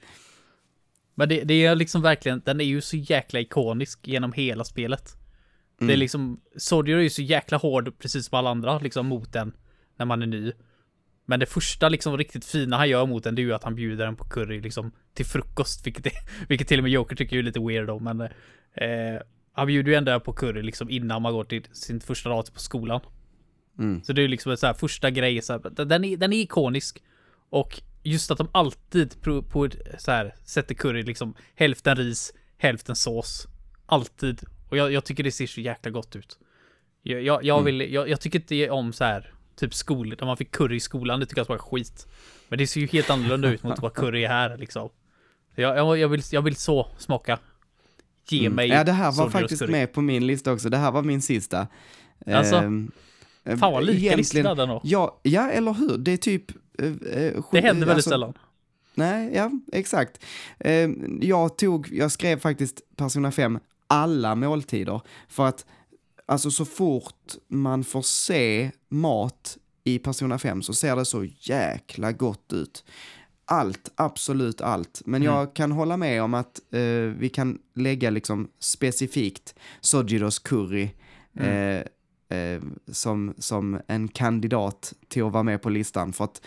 Men det, det är liksom verkligen, den är ju så jäkla ikonisk genom hela spelet. Det är Mm. liksom, Soldier är ju så jäkla hård precis som alla andra liksom mot den när man är ny. Men det första liksom riktigt fina han gör mot den det är ju att han bjuder den på curry liksom till frukost, vilket, är, vilket till och med Joker tycker är lite weirdo men eh, han bjuder ju ändå på curry liksom innan man går till sin första dag på skolan. Mm. Så det är ju liksom en så här första grej, så här, den, är, den är ikonisk. Och just att de alltid på, så här, sätter curry liksom hälften ris, hälften sås. Alltid. Och jag, jag tycker det ser så jäkla gott ut. Jag, jag, jag, vill, jag, jag tycker inte om så här typ skol, när man fick curry i skolan, det tycker jag var skit. Men det ser ju helt annorlunda ut mot vad curry är här liksom. Jag, jag, jag, vill, jag vill så smaka. Ge mig Mm. Ja, det här var faktiskt curry. med på min lista också. Det här var min sista. Alltså? Ehm, eh, Fan vad lika egentligen- listorna den då. Ja, ja, eller hur? Det är typ... eh, eh, Det händer väldigt alltså, sällan. Nej, ja, exakt. Eh, jag tog, jag skrev faktiskt Persona 5 alla måltider för att alltså så fort man får se mat i Persona 5 så ser det så jäkla gott ut. Allt, absolut allt. Men Mm. jag kan hålla med om att eh, vi kan lägga liksom specifikt Sojiros curry Mm. eh, eh, som, som en kandidat till att vara med på listan. För att,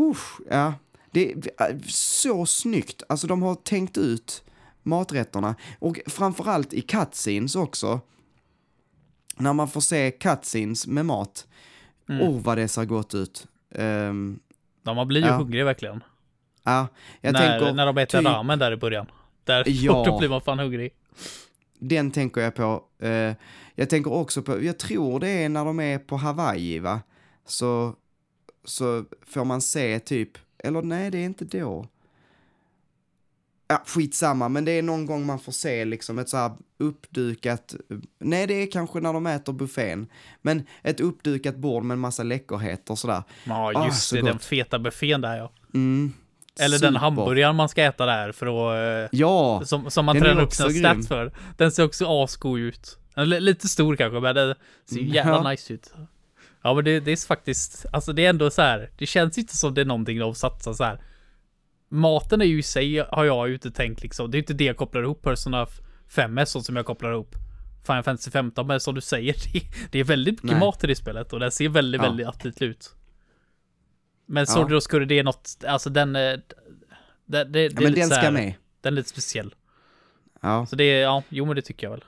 usch, ja, det är så snyggt. Alltså de har tänkt ut maträtterna och framförallt i cutscenes också. När man får se cutscenes med mat. Mm. Oh, vad det ser gott ut. Um, Ja, man blir ju Ja. hungrig verkligen. ja, jag när, tänker, när de äter typ- ramen där i början. Där, Ja. då blir man fan hungrig. den tänker jag på. Eh, jag tänker också på, jag tror det är när de är på Hawaii va? Så, så får man se typ, eller nej det är inte då. Ja, skitsamma, men det är någon gång man får se liksom ett så här uppdukat, nej det är kanske när de äter buffén, men ett uppdukat bord med en massa läckerheter sådär. Ja, Ah, just så det. Den gott. feta buffén där ja. Mm, Eller den super. hamburgaren man ska äta där för att... eh, Ja, Som, som man den tränar upp sina stats för. Den ser också asgod ut. Den lite stor kanske, men den ser ju jävla Ja. nice ut. Ja, men det, det är faktiskt, alltså det är ändå så här. Det känns inte som det är någonting de satsar så här. Maten är ju i sig, har jag ju inte tänkt liksom. Det är inte det jag kopplar ihop Persona 5 med, så som jag kopplar ihop Final Fantasy 15 men som du säger, det, är väldigt mycket Nej. mat i det spelet och den ser väldigt, Ja. väldigt aptitlig ut. Men Ja. Soldier of Curry, det är något, alltså den... är- Det, det, det ja är men lite den ska här- med. Den är lite speciell. Ja, Så det är, ja, jo men det tycker jag väl.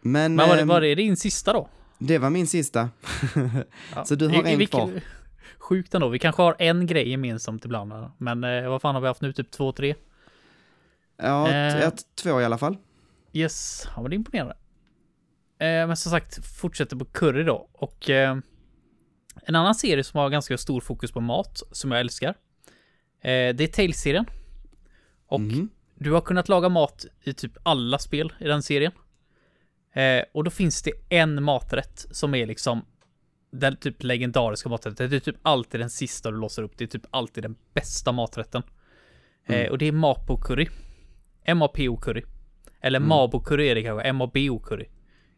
men, Men var, det- ehm, var det din sista då? det var min sista. Ja. Så du har i en vilken- kvar. Sjukt ändå. Vi kanske har en grej gemensamt ibland. Men eh, vad fan har vi haft nu? Typ två, tre? Ja, Eh. ja, t- två i alla fall. Yes, ja men det är imponerande. Eh, men som sagt, fortsätter på curry då. Och eh, en annan serie som har ganska stor fokus på mat, som jag älskar. Eh, det är Tales-serien. Och Mhm. du har kunnat laga mat i typ alla spel i den serien. Eh, och då finns det en maträtt som är liksom den typ legendariska maträtten. Det är typ alltid den sista du låser upp. Det är typ alltid den bästa maträtten. Eh, och det är mapo curry. M-A-P-O curry. Eller mabo curry är det kanske. M-A-B-O curry.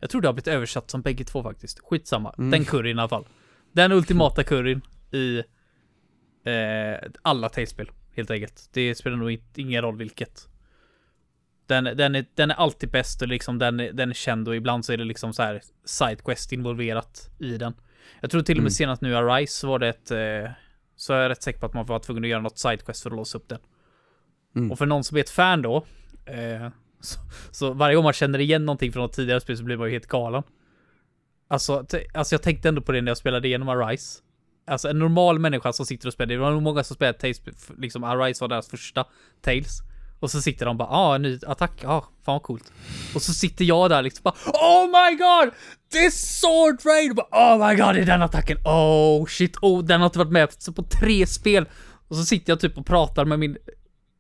Jag tror det har blivit översatt som bägge två faktiskt. Skitsamma. Den curryn i alla fall. Den ultimata curryn i eh, alla Tales-spel. Helt enkelt. Det spelar nog ingen roll vilket. Den, den, är, den är alltid bäst och liksom den, den är känd och ibland så är det liksom så här sidequest involverat i den. Jag tror till och med senast nu i Arise så var det ett... Eh, så är jag rätt säker på att man var tvungen att göra något sidequest för att låsa upp den. Mm. Och för någon som är ett fan då, eh, så, så varje gång man känner igen någonting från något tidigare spel så blir man ju helt galen. Alltså, alltså jag tänkte ändå på det när jag spelade igenom Arise. alltså en normal människa som sitter och spelar, det var nog många som spelade Tales, liksom Arise var deras första Tales. Och så sitter de bara, ah, ny attack, ja, ah, fan vad coolt. Och så sitter jag där liksom bara, oh my god! This sword raid! Bara, oh my god, det är den attacken! Oh shit, oh, den har inte varit med på tre spel. Och så sitter jag typ och pratar med min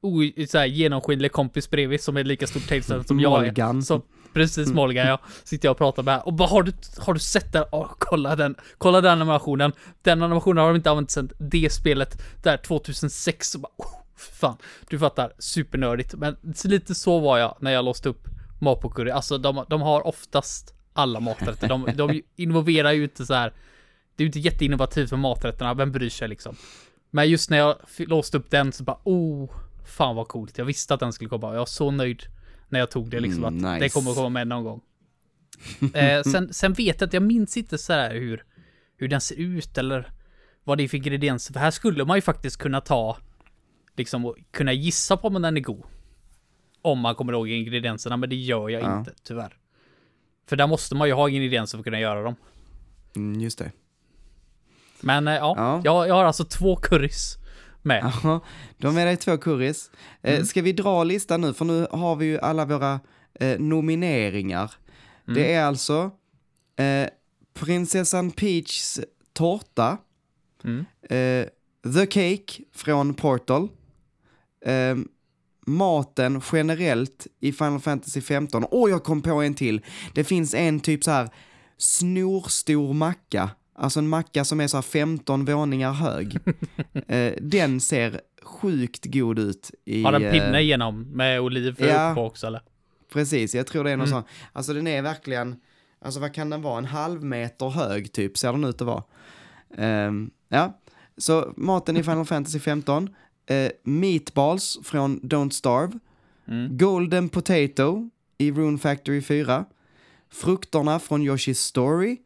o, så här, genomskinlig kompis bredvid som är lika stor Tales som jag är. Så, precis, Molgan ja. Sitter jag och pratar med och bara har du, har du sett den? Åh, kolla den, kolla den animationen. Den animationen har de inte använt sedan det spelet där 2006 och bara, oh, fan, du fattar, supernördigt. Men lite så var jag när jag låste upp Mapokuri. Alltså de, de har oftast alla maträtter. De, de involverar ju inte så här. Det är ju inte jätteinnovativt med maträtterna, vem bryr sig liksom? Men just när jag låste upp den så bara, oh, fan vad coolt. Jag visste att den skulle komma. Jag var så nöjd när jag tog det liksom. Mm, att nice. det kommer komma med någon gång. eh, sen, sen vet jag att jag minns inte så här hur, hur den ser ut eller vad det är för ingredienser. För här skulle man ju faktiskt kunna ta, liksom kunna gissa på om den är god. Om man kommer ihåg ingredienserna, men det gör jag ja. inte tyvärr. För där måste man ju ha ingredienser för att kunna göra dem. Mm, just det. Men eh, ja, ja. Jag, jag har alltså två currys med. Ja, du har med dig två currys. Eh, mm. ska vi dra listan nu? För nu har vi ju alla våra eh, nomineringar. Mm. Det är alltså eh, Prinsessan Peachs tårta, mm. eh, The Cake från Portal, eh, maten generellt i Final Fantasy 15. Och jag kom på en till. Det finns en typ så här snorstor macka Alltså en macka som är så här 15 våningar hög. eh, den ser sjukt god ut. I, Har den pinne eh, igenom med oliv ja, på också eller? Precis, jag tror det är någon mm. sån. Alltså den är verkligen, alltså vad kan den vara, en halv meter hög typ, ser den ut att vara. Eh, ja, så maten i Final Fantasy 15. Eh, meatballs från Don't Starve. Mm. Golden Potato i Rune Factory 4. Frukterna från Yoshi's Story.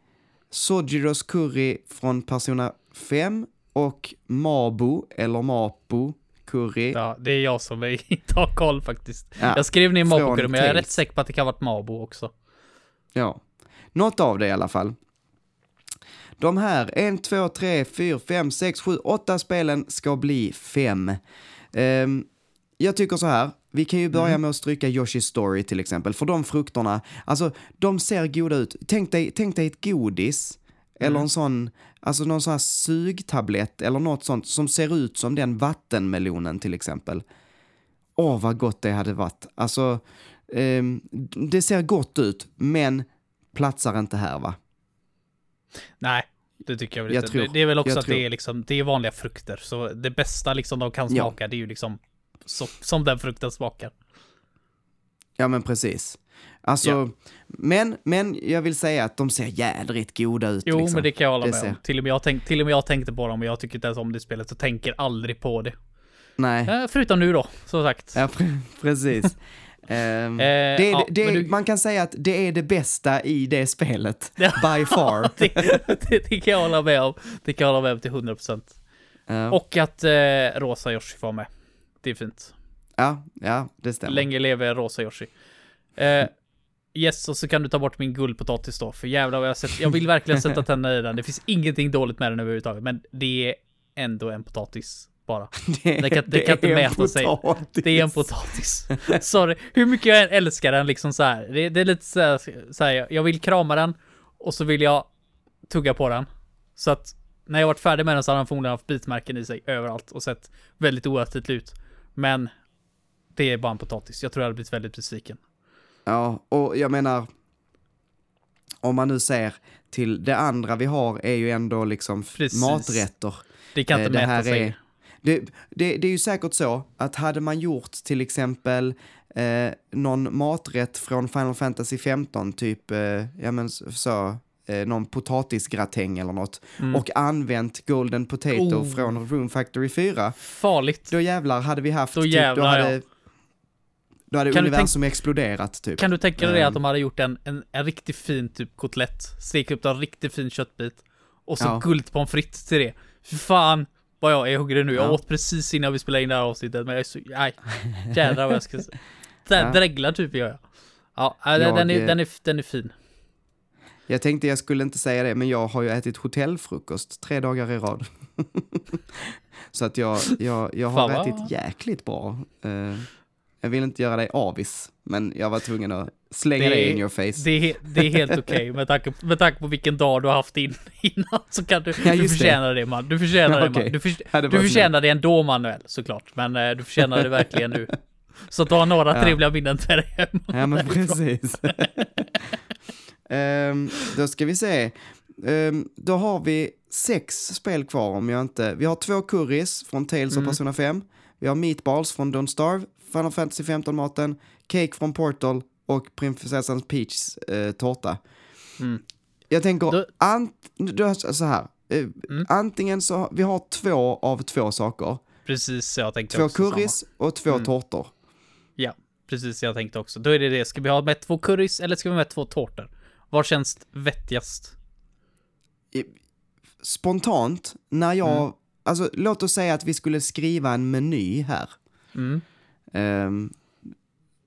Sojiros curry från Persona 5 och Mabu, eller Mapo, curry. Ja, det är jag som inte har koll faktiskt. Ja, jag skrev ner Mapo curry, men jag är rätt säker på att det kan ha varit Mabo också. Ja, något av det i alla fall. De här 1, 2, 3, 4, 5, 6, 7, 8 spelen ska bli 5. Um, jag tycker så här, vi kan ju börja mm. med att stryka Yoshi's Story till exempel, för de frukterna, alltså de ser goda ut. Tänk dig, tänk dig ett godis, mm. eller en sån, alltså någon sån här sugtablett eller något sånt som ser ut som den vattenmelonen till exempel. Åh, vad gott det hade varit. Alltså, eh, det ser gott ut, men platsar inte här va? Nej, det tycker jag väl inte. Tror, det är väl också att tror. det är liksom, det är vanliga frukter, så det bästa liksom de kan smaka, ja. det är ju liksom så, som den frukten smakar. Ja, men precis. Alltså, ja. men, men jag vill säga att de ser jädrigt goda ut. Jo, liksom. men det kan jag hålla med om. Till och, med jag tänk, till och med jag tänkte på dem och jag tycker inte ens om det spelet, så tänker aldrig på det. Nej. Eh, förutom nu då, som sagt. Ja, precis. um, eh, det ja, det, du... Man kan säga att det är det bästa i det spelet. by far. det, det, det, kan jag hålla med om. Det kan jag hålla med om till 100%. Uh. Och att eh, Rosa Yoshi får med. Det är fint. Ja, ja, det stämmer. Länge lever Rosa Yoshi. Eh, yes, och så kan du ta bort min guldpotatis då, för jävlar vad jag sett. Jag vill verkligen sätta tänderna i den. Det finns ingenting dåligt med den överhuvudtaget, men det är ändå en potatis bara. Det, det kan, det kan inte mäta sig. Det är en potatis. Sorry. Hur mycket jag än älskar den liksom så här. Det, det är lite så här, så här, jag vill krama den och så vill jag tugga på den. Så att när jag varit färdig med den så har den förmodligen haft bitmärken i sig överallt och sett väldigt oätligt ut. Men det är bara en potatis. Jag tror jag hade blivit väldigt besviken. Ja, och jag menar, om man nu ser till det andra vi har är ju ändå liksom Precis. maträtter. Det kan inte eh, det mäta sig. Är, det, det, det, är ju säkert så att hade man gjort till exempel eh, någon maträtt från Final Fantasy 15, typ, eh, ja men så, eh, någon potatisgratäng eller något mm. och använt Golden Potato oh. från Room Factory 4. Farligt. Då jävlar hade vi haft, då, typ, jävlar, då hade, ja. då hade universum exploderat typ. Kan du tänka dig um. att de hade gjort en, en, en riktigt fin typ kotlett, stekt upp en riktigt fin köttbit och så ja. guldpommes frites till det. Fy fan vad jag är hungrig nu. Jag åt precis innan vi spelade in det här avsnittet men jag är så, nej, jädrar vad jag ska säga. Ja. Dreglar typ gör jag. Ja, den, jag, den, är, den, är, den är fin. Jag tänkte jag skulle inte säga det, men jag har ju ätit hotellfrukost tre dagar i rad. Så att jag, jag, jag har Fan, ätit jäkligt bra. Eh, jag vill inte göra dig avis, men jag var tvungen att slänga det, in your face. Det är, det är helt okej med, tanke, med tanke på vilken dag du har haft in, innan så kan du, Ja, du just det. förtjänar det. man. Du förtjänar Ja, det okej. man. Du, för, Ja, det du förtjänar det ändå Manuel såklart. Men eh, du förtjänar det verkligen nu. Så att du har några Ja. trevliga minnen till dig hemma. Ja, men precis. Ehm, då ska vi se. Ehm, då har vi sex spel kvar om jag inte... Vi har två curries från Tales Mm. of Persona 5. Vi har meatballs från Don't Starve, Final Fantasy 15-maten, cake från Portal och prinsessan Peachs eh, tårta. Mm. Jag tänker, Då- ant, så här. Eh, Mm. Antingen så, vi har två av två saker. Precis, jag tänkte Två också samma. curries och två Mm. tårtor. Ja, precis jag tänkte också. Då är det det. Ska vi ha med två currys eller ska vi ha med två tårtor? Vad känns vettigast? spontant, när jag, Mm. alltså låt oss säga att vi skulle skriva en meny här. Mm. Ehm,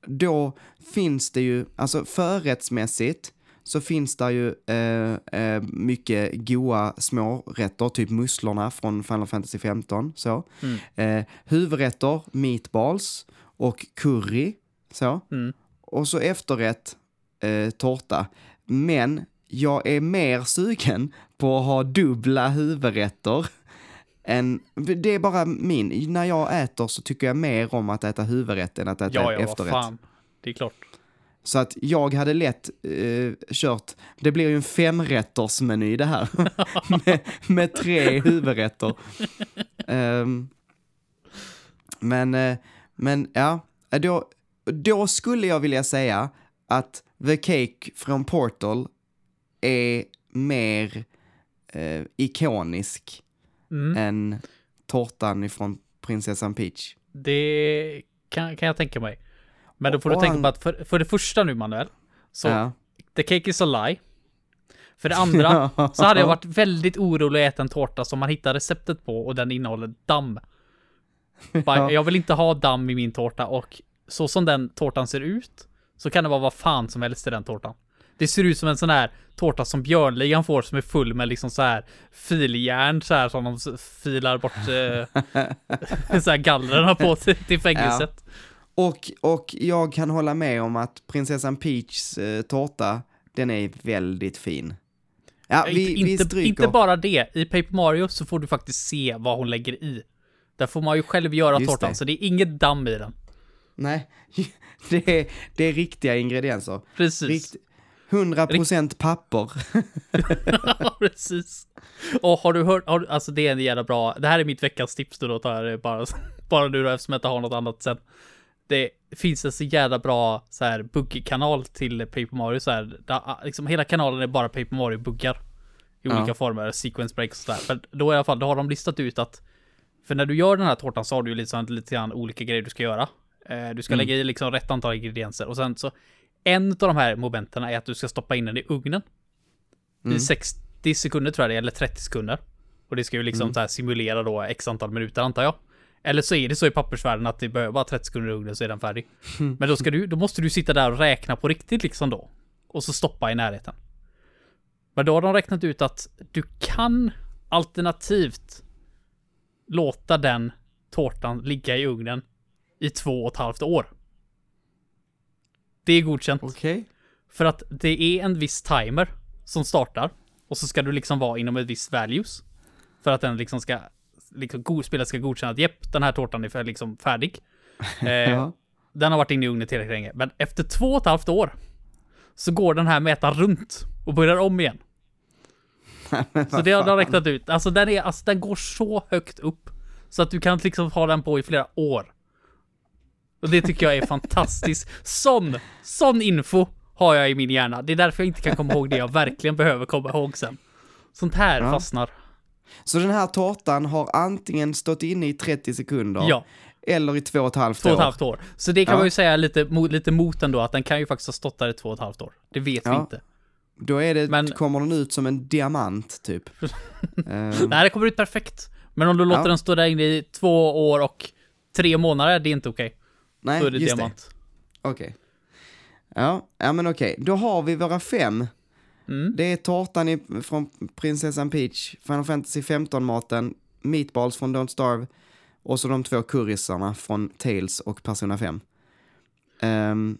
då finns det ju, alltså förrättsmässigt så finns det ju eh, eh, mycket goa smårätter, typ musslorna från Final Fantasy 15. Så. Mm. Eh, huvudrätter, meatballs och curry. Så. Mm. Och så efterrätt, eh, tårta. Men jag är mer sugen på att ha dubbla huvudrätter. Än, det är bara min, när jag äter så tycker jag mer om att äta huvudrätt än att äta Ja, ja, efterrätt. fan. Det är klart. Så att jag hade lätt eh, kört, det blir ju en femrättersmeny det här. med, med tre huvudrätter. Ehm, men, eh, men ja, då, då skulle jag vilja säga att The Cake från Portal är mer eh, ikonisk Mm. än tårtan ifrån prinsessan Peach. Det kan, kan jag tänka mig. Men då får du Och tänka han- på att för, för det första nu Manuel, så Ja. the cake is a lie. För det andra så hade jag varit väldigt orolig att äta en tårta som man hittar receptet på och den innehåller damm. Ja. Jag vill inte ha damm i min tårta och så som den tårtan ser ut så kan det vara vad fan som helst i den tårtan. Det ser ut som en sån här tårta som Björnligan får som är full med liksom så här filjärn så här som de filar bort eh, så här gallrarna på till, till fängelset. Och, och jag kan hålla med om att prinsessan Peachs eh, tårta, den är väldigt fin. Ja, vi, inte, vi stryker. inte bara det, i Paper Mario så får du faktiskt se vad hon lägger i. Där får man ju själv göra Just tårtan, det. så det är inget damm i den. Nej, det är, det är riktiga ingredienser. Precis. Rikt, 100% papper. Ja, precis. Och har du hört, har, alltså det är en jävla bra, det här är mitt veckans tips då, tar jag det bara, bara nu då eftersom jag inte har något annat sen. Det finns en så jävla bra så här bugg-kanal till Paper Mario så här, där, liksom hela kanalen är bara Paper Mario-buggar. I Ja. olika former, sequence breaks och sådär. Men då i alla fall, då har de listat ut att för när du gör den här tårtan så har du ju liksom lite grann olika grejer du ska göra. Eh, du ska Mm. lägga i liksom rätt antal ingredienser och sen så en av de här momenten är att du ska stoppa in den i ugnen. Mm. I 60 sekunder tror jag det är, eller 30 sekunder. Och det ska ju liksom Mm. så här simulera då x antal minuter antar jag. Eller så är det så i pappersvärlden att det behöver bara 30 sekunder i ugnen så är den färdig. Men då ska du, då måste du sitta där och räkna på riktigt liksom då. Och så stoppa i närheten. Men då har de räknat ut att du kan alternativt låta den tårtan ligga i ugnen i två och ett halvt år. Det är godkänt. Okej. För att det är en viss timer som startar. Och så ska du liksom vara inom ett visst values. För att den liksom ska, liksom spelet ska godkänna att jepp, den här tårtan är för, liksom färdig. Eh, Ja. Den har varit inne i ugnen tillräckligt länge. Men efter två och ett halvt år så går den här mätaren runt och börjar om igen. Så det har de räknat ut. Alltså den, är, alltså den går så högt upp. Så att du kan liksom ha den på i flera år. Och det tycker jag är fantastiskt. Sån, sån info har jag i min hjärna. Det är därför jag inte kan komma ihåg det jag verkligen behöver komma ihåg sen. Sånt här Ja. fastnar. Så den här tårtan har antingen stått inne i 30 sekunder Ja, eller i två och ett halvt två och ett år. halvt år. Så det kan Ja. man ju säga lite, mot, lite mot ändå, att den kan ju faktiskt ha stått där i två och ett halvt år. Det vet vi Ja. inte. Då är det, Men- kommer den ut som en diamant, typ. Ehm, Nej, det kommer ut perfekt. Men om du låter den stå där inne i två år och tre månader, det är inte okej. Nej, Då är det just diamant. det. Okej. Ja, ja men okej. Då har vi våra fem. Mm. Det är tårtan i, från Prinsessan Peach, Final Fantasy 15-maten, Meatballs från Don't Starve och så de två currysarna från Tales och Persona 5. Ehm,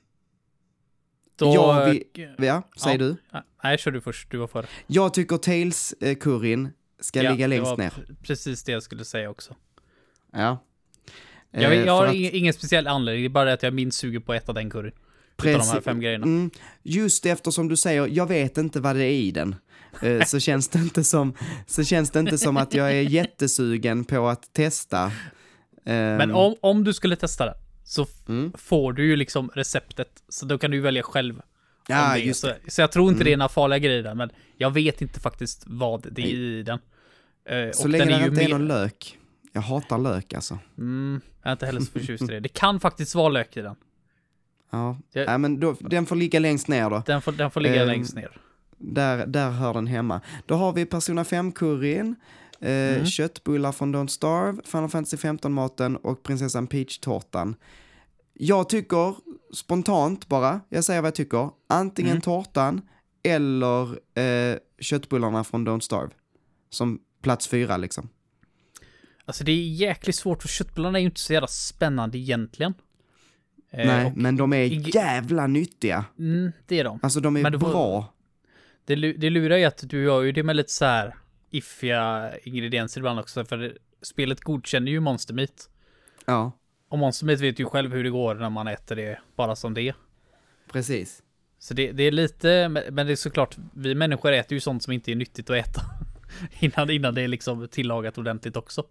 Då... Ja, vi- ja, säger Ja. du? Nej, kör du först. Du var före. Jag tycker Tales-curryn ska Ja, ligga längst ner. pr- Precis det jag skulle säga också. Ja. Jag, Eh, jag har för att- ingen, speciell anledning, det är bara det att jag minns suger på ett av den curryn. Utav de här Precis. fem grejerna. Mm, just eftersom du säger, jag vet inte vad det är i den, eh, så, känns det inte som, så känns det inte som att jag är jättesugen på att testa. Ehm, Men om, om du skulle testa det, så Mm. får du ju liksom receptet, så då kan du välja själv. Ja, det. just så, det. Mm. så jag tror inte det är några farliga grejer där, men jag vet inte faktiskt vad det är i den. Eh, Så och länge den det är ju inte är någon lök. Jag hatar lök alltså. Mm, jag är inte heller så förtjust i det. Det kan faktiskt vara lök i den. Ja, Jag- Nej, men då, den får ligga längst ner då. Den får, den får ligga Ehm, längst ner. Där, där hör den hemma. Då har vi Persona 5-curryn, eh, Mm. köttbullar från Don't Starve, Final Fantasy 15-maten och Prinsessan Peach-tårtan. Jag tycker, spontant bara, jag säger vad jag tycker, antingen Mm. tårtan eller eh, köttbullarna från Don't Starve. Som plats fyra liksom. Alltså det är jäkligt svårt, för köttbullarna är ju inte så jävla spännande egentligen. Eh, Nej, och- men de är jävla nyttiga. Mm, det är de. Alltså de är det bra. Det, lu- det lurar ju att du gör ju det med lite så här iffiga ingredienser ibland också, för det, spelet godkänner ju Monster Meat. Ja, Och Monster Meat vet ju själv hur det går när man äter det bara som det precis. Så det, det är lite, men det är såklart, vi människor äter ju sånt som inte är nyttigt att äta. innan, innan det är liksom tillagat ordentligt också.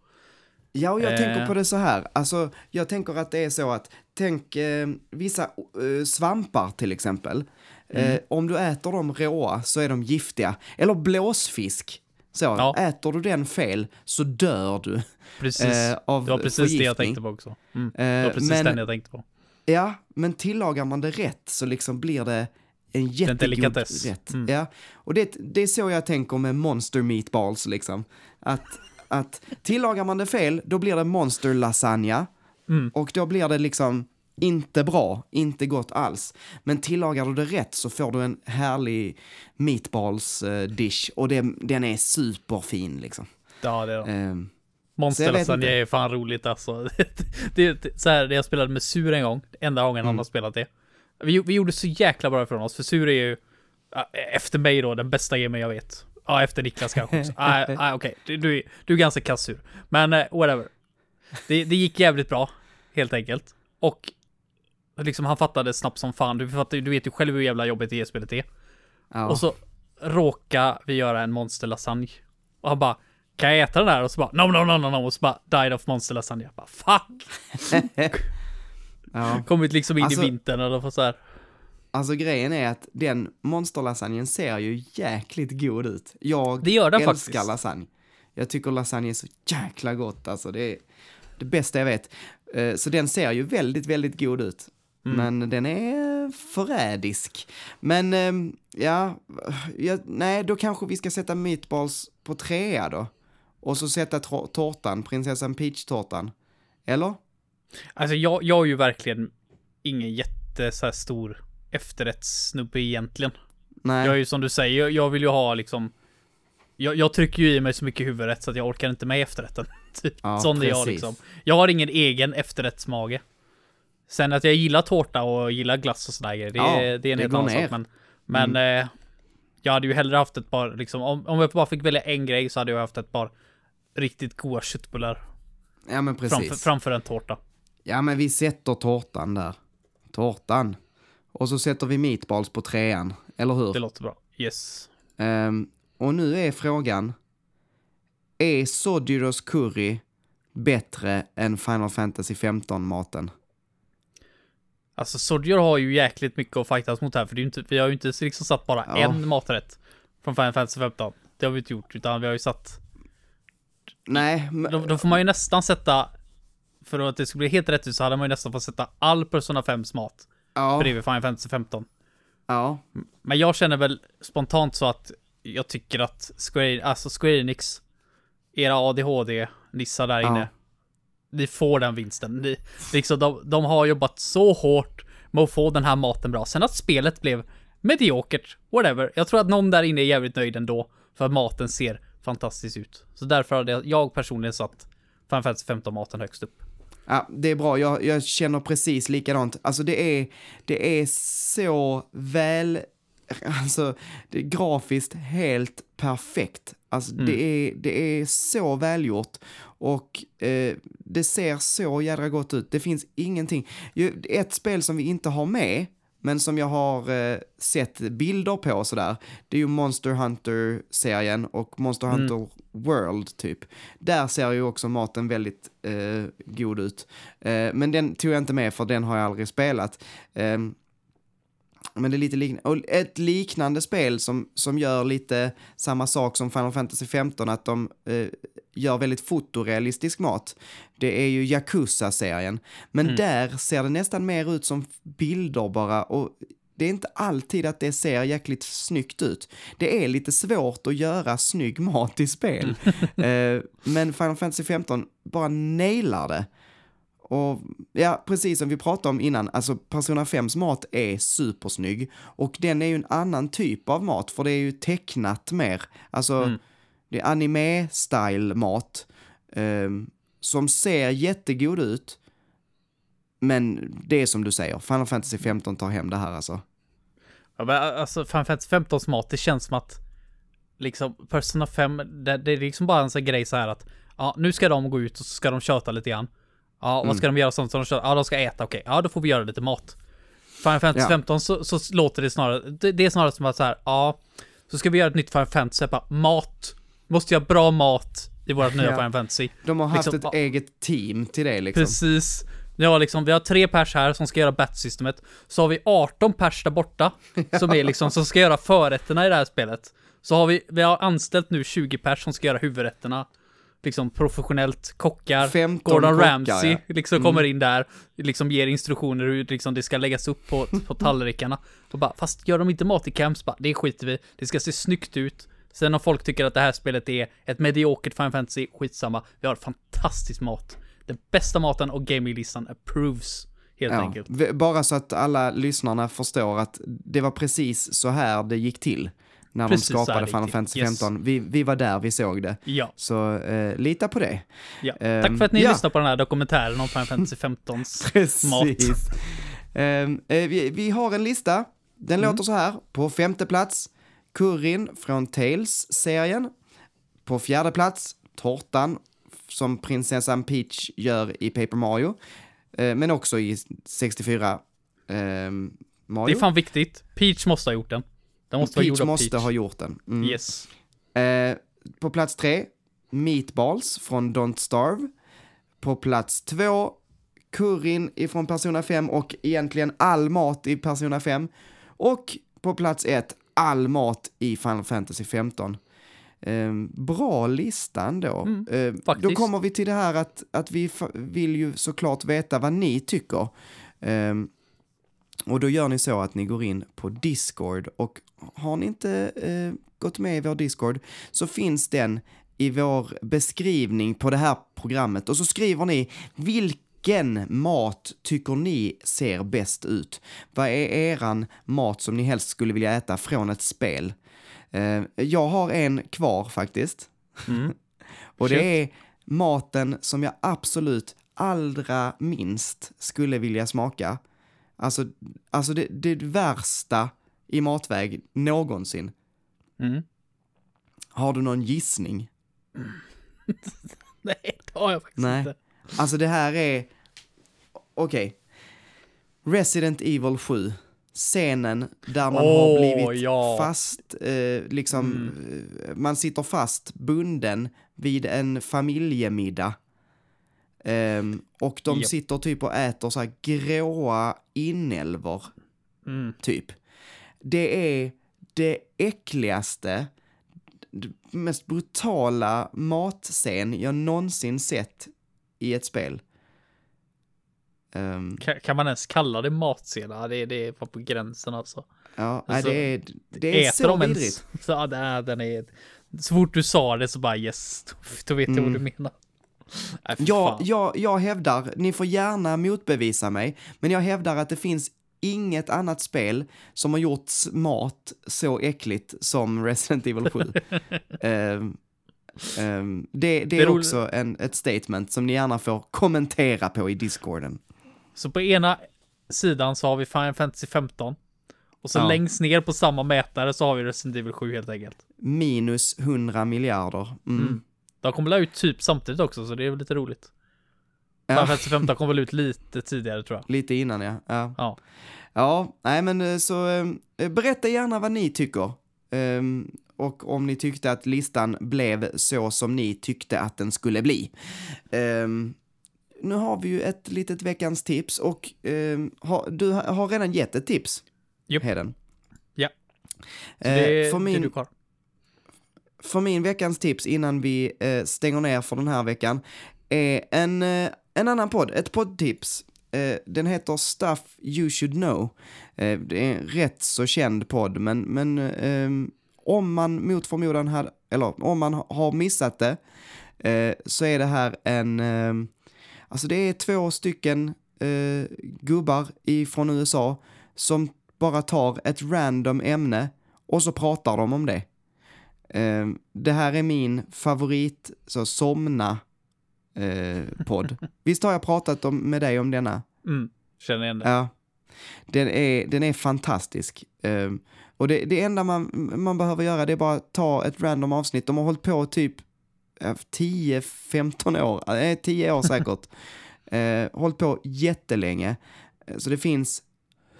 Ja, och jag Eh. tänker på det så här. Alltså, jag tänker att det är så att, tänk eh, vissa eh, svampar till exempel. Mm. Eh, om du äter dem råa så är de giftiga. Eller blåsfisk. Så, Ja. äter du den fel så dör du. Precis. Eh, av det var precis det jag förgiftning. tänkte på också. Mm. Det Eh, var precis men, den jag tänkte på. Ja, men tillagar man det rätt så liksom blir det en jättegod rätt. Mm. Ja, och det, det är så jag tänker med monster meatballs liksom. Att, att tillagar man det fel, då blir det monster lasagna. Mm. Och då blir det liksom inte bra, inte gott alls. Men tillagar du det rätt så får du en härlig meatballs eh, dish och det, den är superfin liksom. Ja, det är de. Eh, Så jag Monster inte. är fan roligt alltså. det, det, så här, när jag spelade med Sur en gång, enda gången Mm. han har spelat det. Vi, vi gjorde så jäkla bra ifrån oss, för Sur är ju, efter mig då, den bästa gamen jag vet. Ja, efter Niklas kanske också. Ah, ah, Okej, du, du, är- du är ganska kass Sur. Men eh, whatever. Det, det gick jävligt bra, helt enkelt. Och liksom han fattade snabbt som fan. Du, fattar, du vet ju själv hur jävla jobbigt det spelet är. ja. Och så råkar vi göra en monster lasagne. Och han bara, kan jag äta den här? Och så bara, no, no, no, no, no. Och så bara, died of monster lasagne. Jag bara, fuck! ja. Kommit liksom in Alltså- i vintern får så här. Alltså grejen är att den monsterlasagnen ser ju jäkligt god ut. Jag Det gör den älskar faktiskt. lasagne. Jag tycker lasagne är så jäkla gott, alltså det är det bästa jag vet. Eh, Så den ser ju väldigt, väldigt god ut. Mm. Men den är förrädisk. Men ehm, ja, ja, nej, då kanske vi ska sätta meatballs på trea då. Och så sätta tå- tårtan, prinsessan Peach-tårtan. Eller? Alltså jag, jag är ju verkligen ingen jätte så här stor efterrättssnubbe egentligen. Nej. Jag är ju som du säger, jag, vill ju ha liksom jag, jag trycker ju i mig så mycket huvudrätt så att jag orkar inte med efterrätten. Typ. Ja, Sån är jag precis. liksom. Jag har ingen egen efterrättsmage. Sen att jag gillar tårta och gillar glass och sådär det, Ja, är- det är en helt annan sak. Men, men eh, jag hade ju hellre haft ett par, liksom, om, om jag bara fick välja en grej så hade jag haft ett par riktigt goda köttbullar Ja, men precis. framför, framför en tårta. Ja, men vi sätter tårtan där. Tårtan. Och så sätter vi meatballs på trean, eller hur? Det låter bra. Yes. Ehm, och nu är frågan, är Sodiros curry bättre än Final Fantasy 15-maten? Alltså Soldier har ju jäkligt mycket att fightas mot här, för det är inte, vi har ju inte liksom satt bara Ja. en maträtt från Final Fantasy 15. Det har vi inte gjort, utan vi har ju satt... Nej, men, Då, då får man ju nästan sätta... För att det skulle bli helt rätt ut så hade man ju nästan fått sätta all Persona 5s mat ja, bredvid Final Fantasy 15. ja, Men jag känner väl spontant så att jag tycker att Square, alltså Square Enix, era ADHD-nissar där Ja. inne, ni får den vinsten. Ni, liksom, de, de har jobbat så hårt med att få den här maten bra. Sen att spelet blev mediokert, whatever. Jag tror att någon där inne är jävligt nöjd ändå. För att maten ser fantastisk ut. Så därför hade jag personligen satt Final Fantasy 15 maten högst upp. Ja, det är bra. Jag, jag känner precis likadant. Alltså det är, det är så väl, alltså det är grafiskt helt perfekt. Alltså Mm. det, är, det är så välgjort och eh, det ser så jädra gott ut. Det finns ingenting. Ett spel som vi inte har med, men som jag har eh, sett bilder på sådär, det är ju Monster Hunter-serien och Monster Mm. Hunter World typ. Där ser ju också maten väldigt eh, god ut. Eh, men den tog jag inte med för den har jag aldrig spelat. Men det är lite liknande. Och ett liknande spel som, som gör lite samma sak som Final Fantasy 15, att de eh, gör väldigt fotorealistisk mat. Det är ju Yakuza-serien. Men där ser det nästan mer ut som bilder bara och det är inte alltid att det ser jäkligt snyggt ut. Det är lite svårt att göra snygg mat i spel. eh, men Final Fantasy 15 bara nailar det. Och ja, precis som vi pratade om innan, alltså Persona 5s mat är supersnygg. Och den är ju en annan typ av mat, för det är ju tecknat mer. Alltså, det är anime-style mat. ehm, som ser jättegod ut. Men det är som du säger, Final Fantasy 15 tar hem det här alltså. Ja, men alltså Final Fantasy 15 mat, det känns som att liksom Persona 5, det, det är liksom bara en sån grej så här att ja, nu ska de gå ut och så ska de köta lite grann. Ja, vad ska de göra sånt som de kör? Ja, de ska äta, okej. Ja, då får vi göra lite mat. Final Fantasy Ja. 15 så, så låter det snarare, det, det är snarare som att så här, ja, så ska vi göra ett nytt Final Fantasy, bara, mat. Måste göra bra mat i vårt nya Ja. Final Fantasy. De har haft Liksom, ett ja. eget team till det liksom. Precis. Ja, liksom, vi har tre pers här som ska göra bat-systemet. Så har vi 18 pers där borta. Som är liksom, som ska göra förrätterna i det här spelet. Så har vi, vi har anställt nu 20 pers som ska göra huvudrätterna. Liksom professionellt, kockar. 15 Gordon kockar, Ramsay ja. Mm. liksom kommer in där, liksom ger instruktioner hur liksom det ska läggas upp på, på tallrikarna. Och bara, fast gör de inte mat i camps, bara, det skiter vi Det ska se snyggt ut. Sen om folk tycker att det här spelet är ett mediokert Final Fantasy, skitsamma. Vi har fantastisk mat. Den bästa maten och gaminglistan approves. Helt Ja, enkelt. bara så att alla lyssnarna förstår att det var precis så här det gick till. När Precis de skapade det Final. Fantasy Yes. 15. Vi, vi var där, vi såg det. Ja, Så eh, lita på det. ja. Ehm, Tack för att ni ja. lyssnade på den här dokumentären om Final Fantasy 15s mat. Eh, vi, vi har en lista. Den Mm. låter så här. På femte plats, curryn från Tales-serien. På fjärde plats, tårtan som prinsessan Peach gör i Paper Mario. Eh, men också i 64 ehm, Det Mario. är fan viktigt. Peach måste ha gjort den. Den måste vara gjord Peach av måste Peach. ha gjort den. Mm. Yes. Eh, på plats tre, Meatballs från Don't Starve. På plats två, curryn ifrån Persona 5 och egentligen all mat i Persona 5. Och på plats ett, all mat i Final Fantasy 15. Eh, bra lista ändå. eh, då Mm, kommer vi till det här att, att vi vill ju såklart veta vad ni tycker. Eh, och då gör ni så att ni går in på Discord och har ni inte eh, gått med i vår Discord så finns den i vår beskrivning på det här programmet och så skriver ni vilken mat tycker ni ser bäst ut? Vad är eran mat som ni helst skulle vilja äta från ett spel? Eh, jag har en kvar faktiskt. Mm. Och det är maten som jag absolut allra minst skulle vilja smaka. Alltså, alltså det, det värsta i matväg någonsin. Mm. Har du någon gissning? Nej, det har jag faktiskt Nej. inte. Alltså det här är... Okej. Resident Evil 7. Scenen där man har Åh, blivit ja. fast, eh, liksom, eh, man sitter fast, bunden vid en familjemiddag. Ehm, och de Japp. sitter typ och äter så här gråa inälvor, Mm. typ. Det är det äckligaste, mest brutala matscen jag någonsin sett i ett spel. Ehm, Kan, kan man ens kalla det matscena? Det, det är på gränsen alltså. ja, Alltså, det är, det är Äter så de vidrigt. Så, ja, den är-. Så fort du sa det så bara yes, då vet jag vad du menar. Nej, fy Jag, jag, jag hävdar, ni får gärna motbevisa mig, men jag hävdar att det finns inget annat spel som har gjort mat så äckligt som Resident Evil 7. Ehm, ehm, det, det, är också en, ett statement som ni gärna får kommentera på i discorden. Så på ena sidan så har vi Final Fantasy 15. Och så Ja. längst ner på samma mätare så har vi Resident Evil 7 helt enkelt. Minus 100 miljarder. Mm. Mm. De kommer väl ut typ samtidigt också, så det är väl lite roligt. Ja. Final Fantasy 15 kom väl ut lite tidigare tror jag. Lite innan ja. ja. Ja. Ja, nej men eh, så eh, berätta gärna vad ni tycker. Ehm, och om ni tyckte att listan blev så som ni tyckte att den skulle bli. Ehm, nu har vi ju ett litet veckans tips och ehm, har, du har redan gett ett tips. Japp. Heden. Ja. Så Eh, det, för, det min, du kvar för min veckans tips innan vi eh, stänger ner för den här veckan är en, eh, en annan podd, ett poddtips. Eh, den heter Stuff You Should Know. Eh, det är en rätt så känd podd, men, men ehm, om man mot förmodan hade, eller om man har missat det, eh, så är det här en, eh, alltså det är två stycken eh, gubbar ifrån USA som bara tar ett random ämne och så pratar de om det. Eh, det här är min favorit, så somna eh, podd. Visst har jag pratat om, med dig om denna? Mm, känner igen det. Ja. Den är, den är fantastisk. Eh, och det, det enda man, man behöver göra det är bara ta ett random avsnitt. De har hållit på typ eh, 10-15 år, eh, 10 år säkert. eh, hållit på jättelänge. Så det finns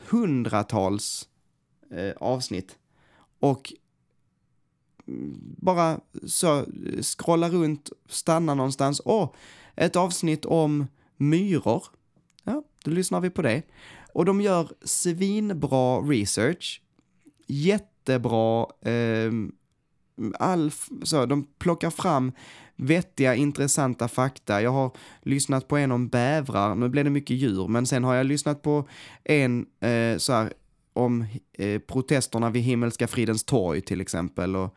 hundratals eh, avsnitt. Och bara så scrolla runt, stanna någonstans. Åh, ett avsnitt om myror. Ja, då lyssnar vi på det. Och de gör svinbra research. Jättebra, eh, all, så, de plockar fram vettiga, intressanta fakta. Jag har lyssnat på en om bävrar, nu blev det mycket djur, men sen har jag lyssnat på en eh, så här, om eh, protesterna vid Himmelska fridens torg till exempel. Och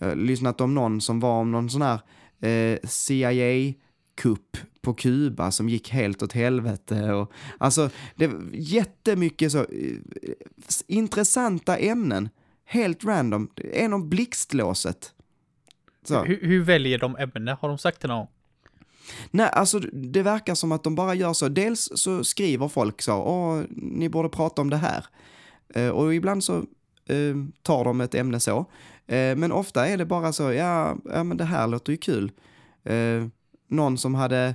eh, lyssnat om någon som var om någon sån här eh, CIA-kupp på Kuba som gick helt åt helvete. Och, alltså, det var jättemycket så eh, intressanta ämnen. Helt random. En om blixtlåset. Så. Hur, hur väljer de ämne? Har de sagt det någon? Nej, alltså det verkar som att de bara gör så. Dels så skriver folk så, åh, ni borde prata om det här. Eh, och ibland så eh, tar de ett ämne så. Eh, men ofta är det bara så, ja, ja men det här låter ju kul. Någon som hade,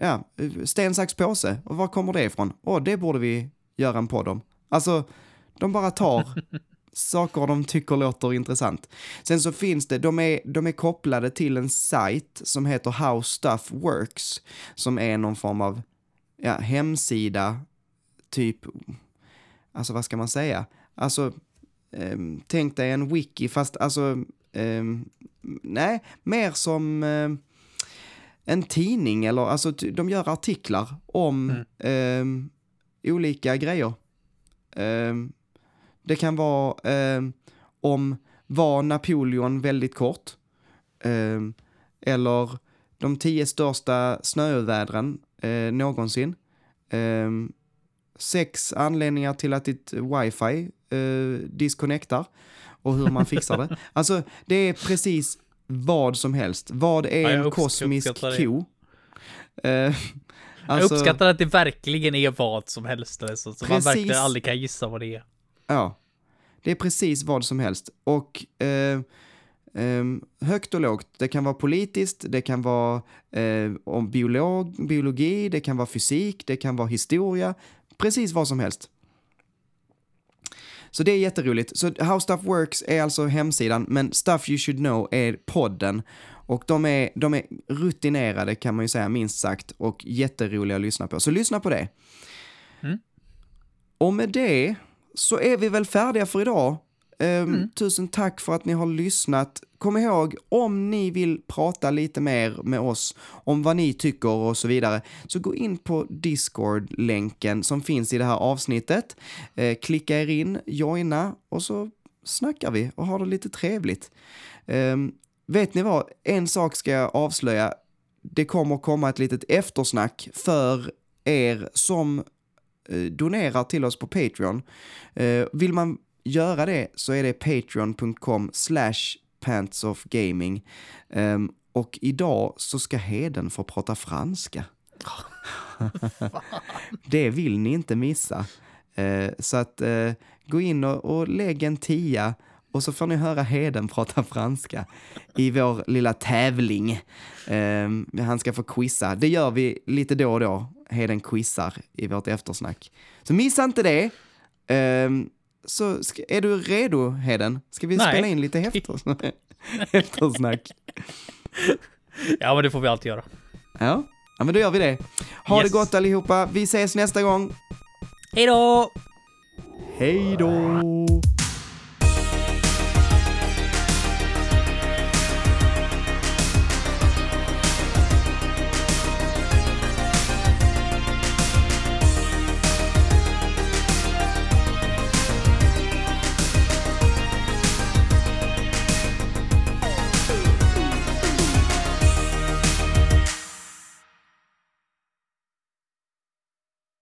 ja, sten, sax, påse. Och var kommer det ifrån? Åh, det borde vi göra en podd om. Alltså, de bara tar saker de tycker låter intressant. Sen så finns det, de är, de är kopplade till en sajt som heter How Stuff Works, som är någon form av ja, hemsida, typ, alltså vad ska man säga? Alltså, ehm, tänk dig en wiki, fast alltså, ehm, nej, mer som ehm, en tidning eller, alltså de gör artiklar om Mm. ehm, olika grejer. Ehm, det kan vara ehm, om var Napoleon väldigt kort. Eller de tio största snöovädren eh, någonsin. Ehm, sex anledningar till att ditt wifi eh, disconnectar och hur man fixar det. Alltså, det är precis vad som helst. Vad är Ja, en kosmisk ko? Eh, jag uppskattar att det verkligen är vad som helst. Alltså, så man Precis. verkligen aldrig kan gissa vad det är. Ja, det är precis vad som helst. Och eh, ehm, högt och lågt, det kan vara politiskt, det kan vara eh, om biolog, biologi, det kan vara fysik, det kan vara historia, precis vad som helst. Så det är jätteroligt. Så How Stuff Works är alltså hemsidan, men Stuff You Should Know är podden. Och de är, de är rutinerade kan man ju säga, minst sagt, och jätteroliga att lyssna på. Så lyssna på det. Mm. Och med det så är vi väl färdiga för idag. Ehm, Tusen tack för att ni har lyssnat. Kom ihåg, om ni vill prata lite mer med oss om vad ni tycker och så vidare, så gå in på Discord-länken som finns i det här avsnittet. Eh, klicka er in, joina och så snackar vi och har det lite trevligt. Ehm, vet ni vad? En sak ska jag avslöja. Det kommer komma ett litet eftersnack för er som eh, donerar till oss på Patreon. Vill man göra det så är det patreon.com slash pantsofgaming. Um, ehm, och idag så ska Heden få prata franska. det vill ni inte missa. Uh, så att uh, gå in och, och lägg en tia och så får ni höra Heden prata franska i vår lilla tävling. Um, han ska få quizza. Det gör vi lite då och då. Heden quizar i vårt eftersnack. Så missa inte det. Um, så ska, är du redo, Heden? Ska vi Nej. spela in lite eftersnack? eftersnack? Ja, men det får vi alltid göra. Ja. ja, men då gör vi det. Ha Yes. det gott allihopa. Vi ses nästa gång. Hej då! Hej då!